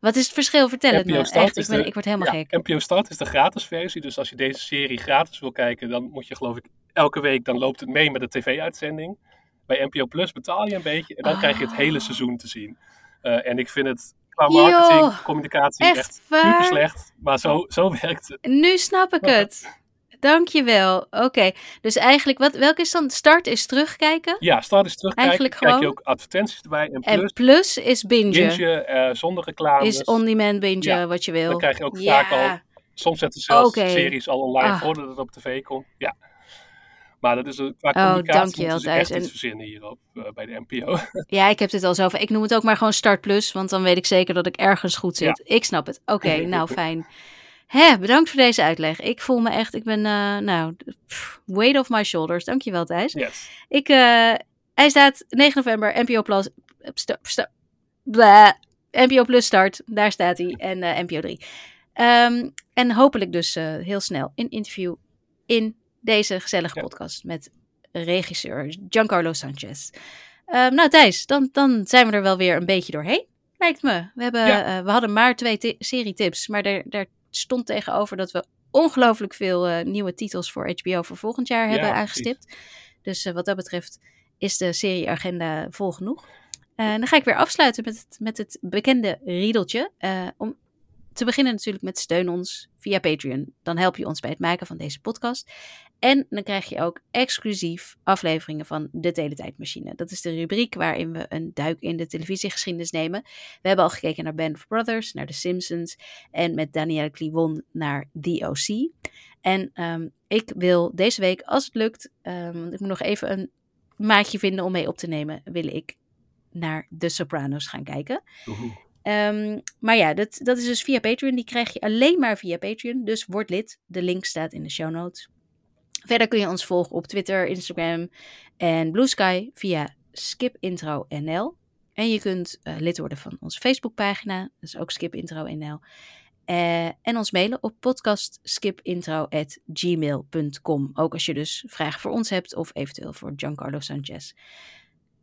Wat is het verschil? Vertel het me. Echt, ik, ben,
de-
ik word helemaal
ja,
gek.
NPO Start is de gratis versie. Dus als je deze serie gratis wil kijken, dan moet je geloof ik elke week, dan loopt het mee met de tv-uitzending. Bij NPO Plus betaal je een beetje en dan krijg je het hele
Ah.
seizoen te zien. Eh, en ik vind het qua marketing, communicatie
echt
echt, super slecht. Maar zo, zo werkt het.
Nu snap ik het. Dankjewel. Oké, dus eigenlijk, wat, welke is dan? Start is terugkijken.
Ja, start eens terugkijken.
Eigenlijk
krijg je ook advertenties erbij. En
En
plus,
plus is binge.
binge, eh, zonder reclame.
is on-demand binge,
Ja,
wat je wil.
Dan krijg je ook
Ja.
vaak al Soms zetten ze zelfs series al online
Ah.
voordat het op tv komt. Ja. Maar dat is een, qua
Oh,
communicatie
dankjewel,
echt
En-
iets verzinnen hierop eh, bij de NPO.
Ja, ik heb dit al zo van. Ik noem het ook maar gewoon Start Plus, want dan weet ik zeker dat ik ergens goed zit. Ik snap het. Oké, nou fijn. Hè, bedankt voor deze uitleg. Ik voel me echt, ik ben, eh, nou, pff, weight off my shoulders. Dankjewel, Thijs.
yes.
Ik, eh, hij staat 9 november, NPO Plus, sta, sta, blah, NPO Plus start, daar staat hij, en eh, NPO 3. Ehm, en hopelijk dus eh, heel snel een interview in deze gezellige
Ja.
podcast met regisseur Giancarlo Sanchez. Ehm, nou Thijs, dan, dan zijn we er wel weer een beetje doorheen, lijkt me. We, hebben,
Ja.
eh, we hadden maar twee ti- serietips, maar daar, daar stond tegenover dat we ongelooflijk veel eh, nieuwe titels voor HBO voor volgend jaar hebben aangestipt. Dus eh, wat dat betreft is de serieagenda vol genoeg. Dan ga ik weer afsluiten met het, met het bekende riedeltje. Om te beginnen natuurlijk met steun ons via Patreon. Dan help je ons bij het maken van deze podcast. En dan krijg je ook exclusief afleveringen van De Teletijdmachine. Dat is de rubriek waarin we een duik in de televisiegeschiedenis nemen. We hebben al gekeken naar Band of Brothers, naar The Simpsons en met Danielle Kliwon naar The OC. En ehm, ik wil deze week, als het lukt, ehm, want ik moet nog even een maatje vinden om mee op te nemen, wil ik naar The Sopranos gaan kijken. Ehm, maar ja, dat, dat is dus via Patreon. Die krijg je alleen maar via Patreon. Dus word lid. De link staat in de show notes. Verder kun je ons volgen op Twitter, Instagram en Blue Sky via skipintro.nl. En je kunt eh, lid worden van onze Facebookpagina. Dat is ook skipintro.nl. Eh, en ons mailen op podcastskipintro.gmail.com. Ook als je dus vragen voor ons hebt of eventueel voor Giancarlo Sanchez.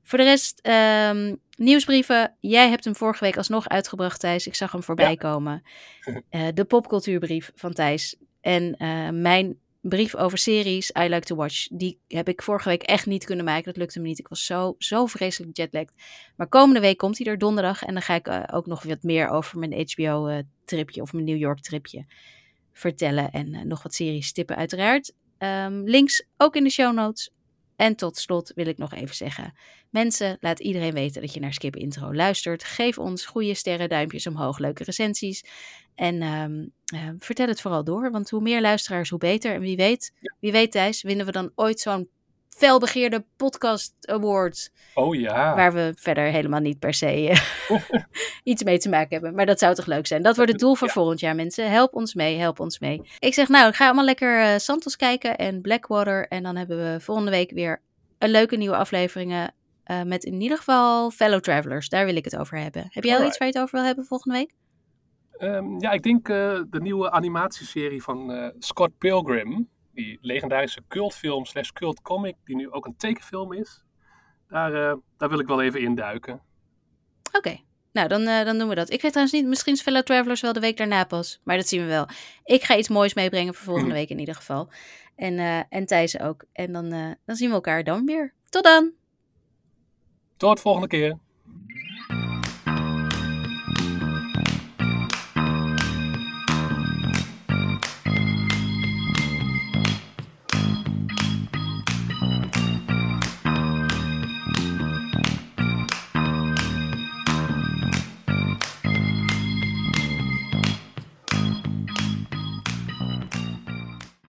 Voor de rest, ehm, nieuwsbrieven. Jij hebt hem vorige week alsnog uitgebracht, Thijs. Ik zag hem voorbij
Ja.
komen. Eh, de popcultuurbrief van Thijs. En mijn brief over series, I Like to Watch, die heb ik vorige week echt niet kunnen maken. Dat lukte me niet. Ik was zo, zo vreselijk jetlagged. Maar komende week komt hij er donderdag. En dan ga ik eh, ook nog wat meer over mijn HBO-tripje of mijn New York-tripje vertellen. En eh, nog wat series tippen, uiteraard. Ehm, links ook in de show notes. En tot slot wil ik nog even zeggen: mensen, laat iedereen weten dat je naar Skip Intro luistert. Geef ons goede sterren, duimpjes omhoog, leuke recensies. En ehm, eh, vertel het vooral door, want hoe meer luisteraars, hoe beter. En wie weet, wie weet Thijs, winnen we dan ooit zo'n felbegeerde podcast award.
Oh ja.
Waar we verder helemaal niet per se eh, iets mee te maken hebben. Maar dat zou toch leuk zijn. Dat wordt het doel voor
Ja.
volgend jaar, mensen. Help ons mee, help ons mee. Ik zeg nou, ga allemaal lekker eh, Santos kijken en Blackwater. En dan hebben we volgende week weer een leuke nieuwe afleveringen. eh, met in ieder geval Fellow Travelers. Daar wil ik het over hebben. Heb jij al iets waar je het over wil hebben volgende week?
Ehm, ja, ik denk de nieuwe animatieserie van Scott Pilgrim. Die legendarische cultfilm slash cultcomic, die nu ook een tekenfilm is. Daar, eh, daar wil ik wel even induiken.
Oké, nou dan, eh, dan doen we dat. Ik weet trouwens niet, misschien is Fellow Travelers wel de week daarna pas. Maar dat zien we wel. Ik ga iets moois meebrengen voor volgende week in ieder geval. En, eh en Thijs ook. En dan, dan zien we elkaar dan weer. Tot dan!
Tot de volgende keer.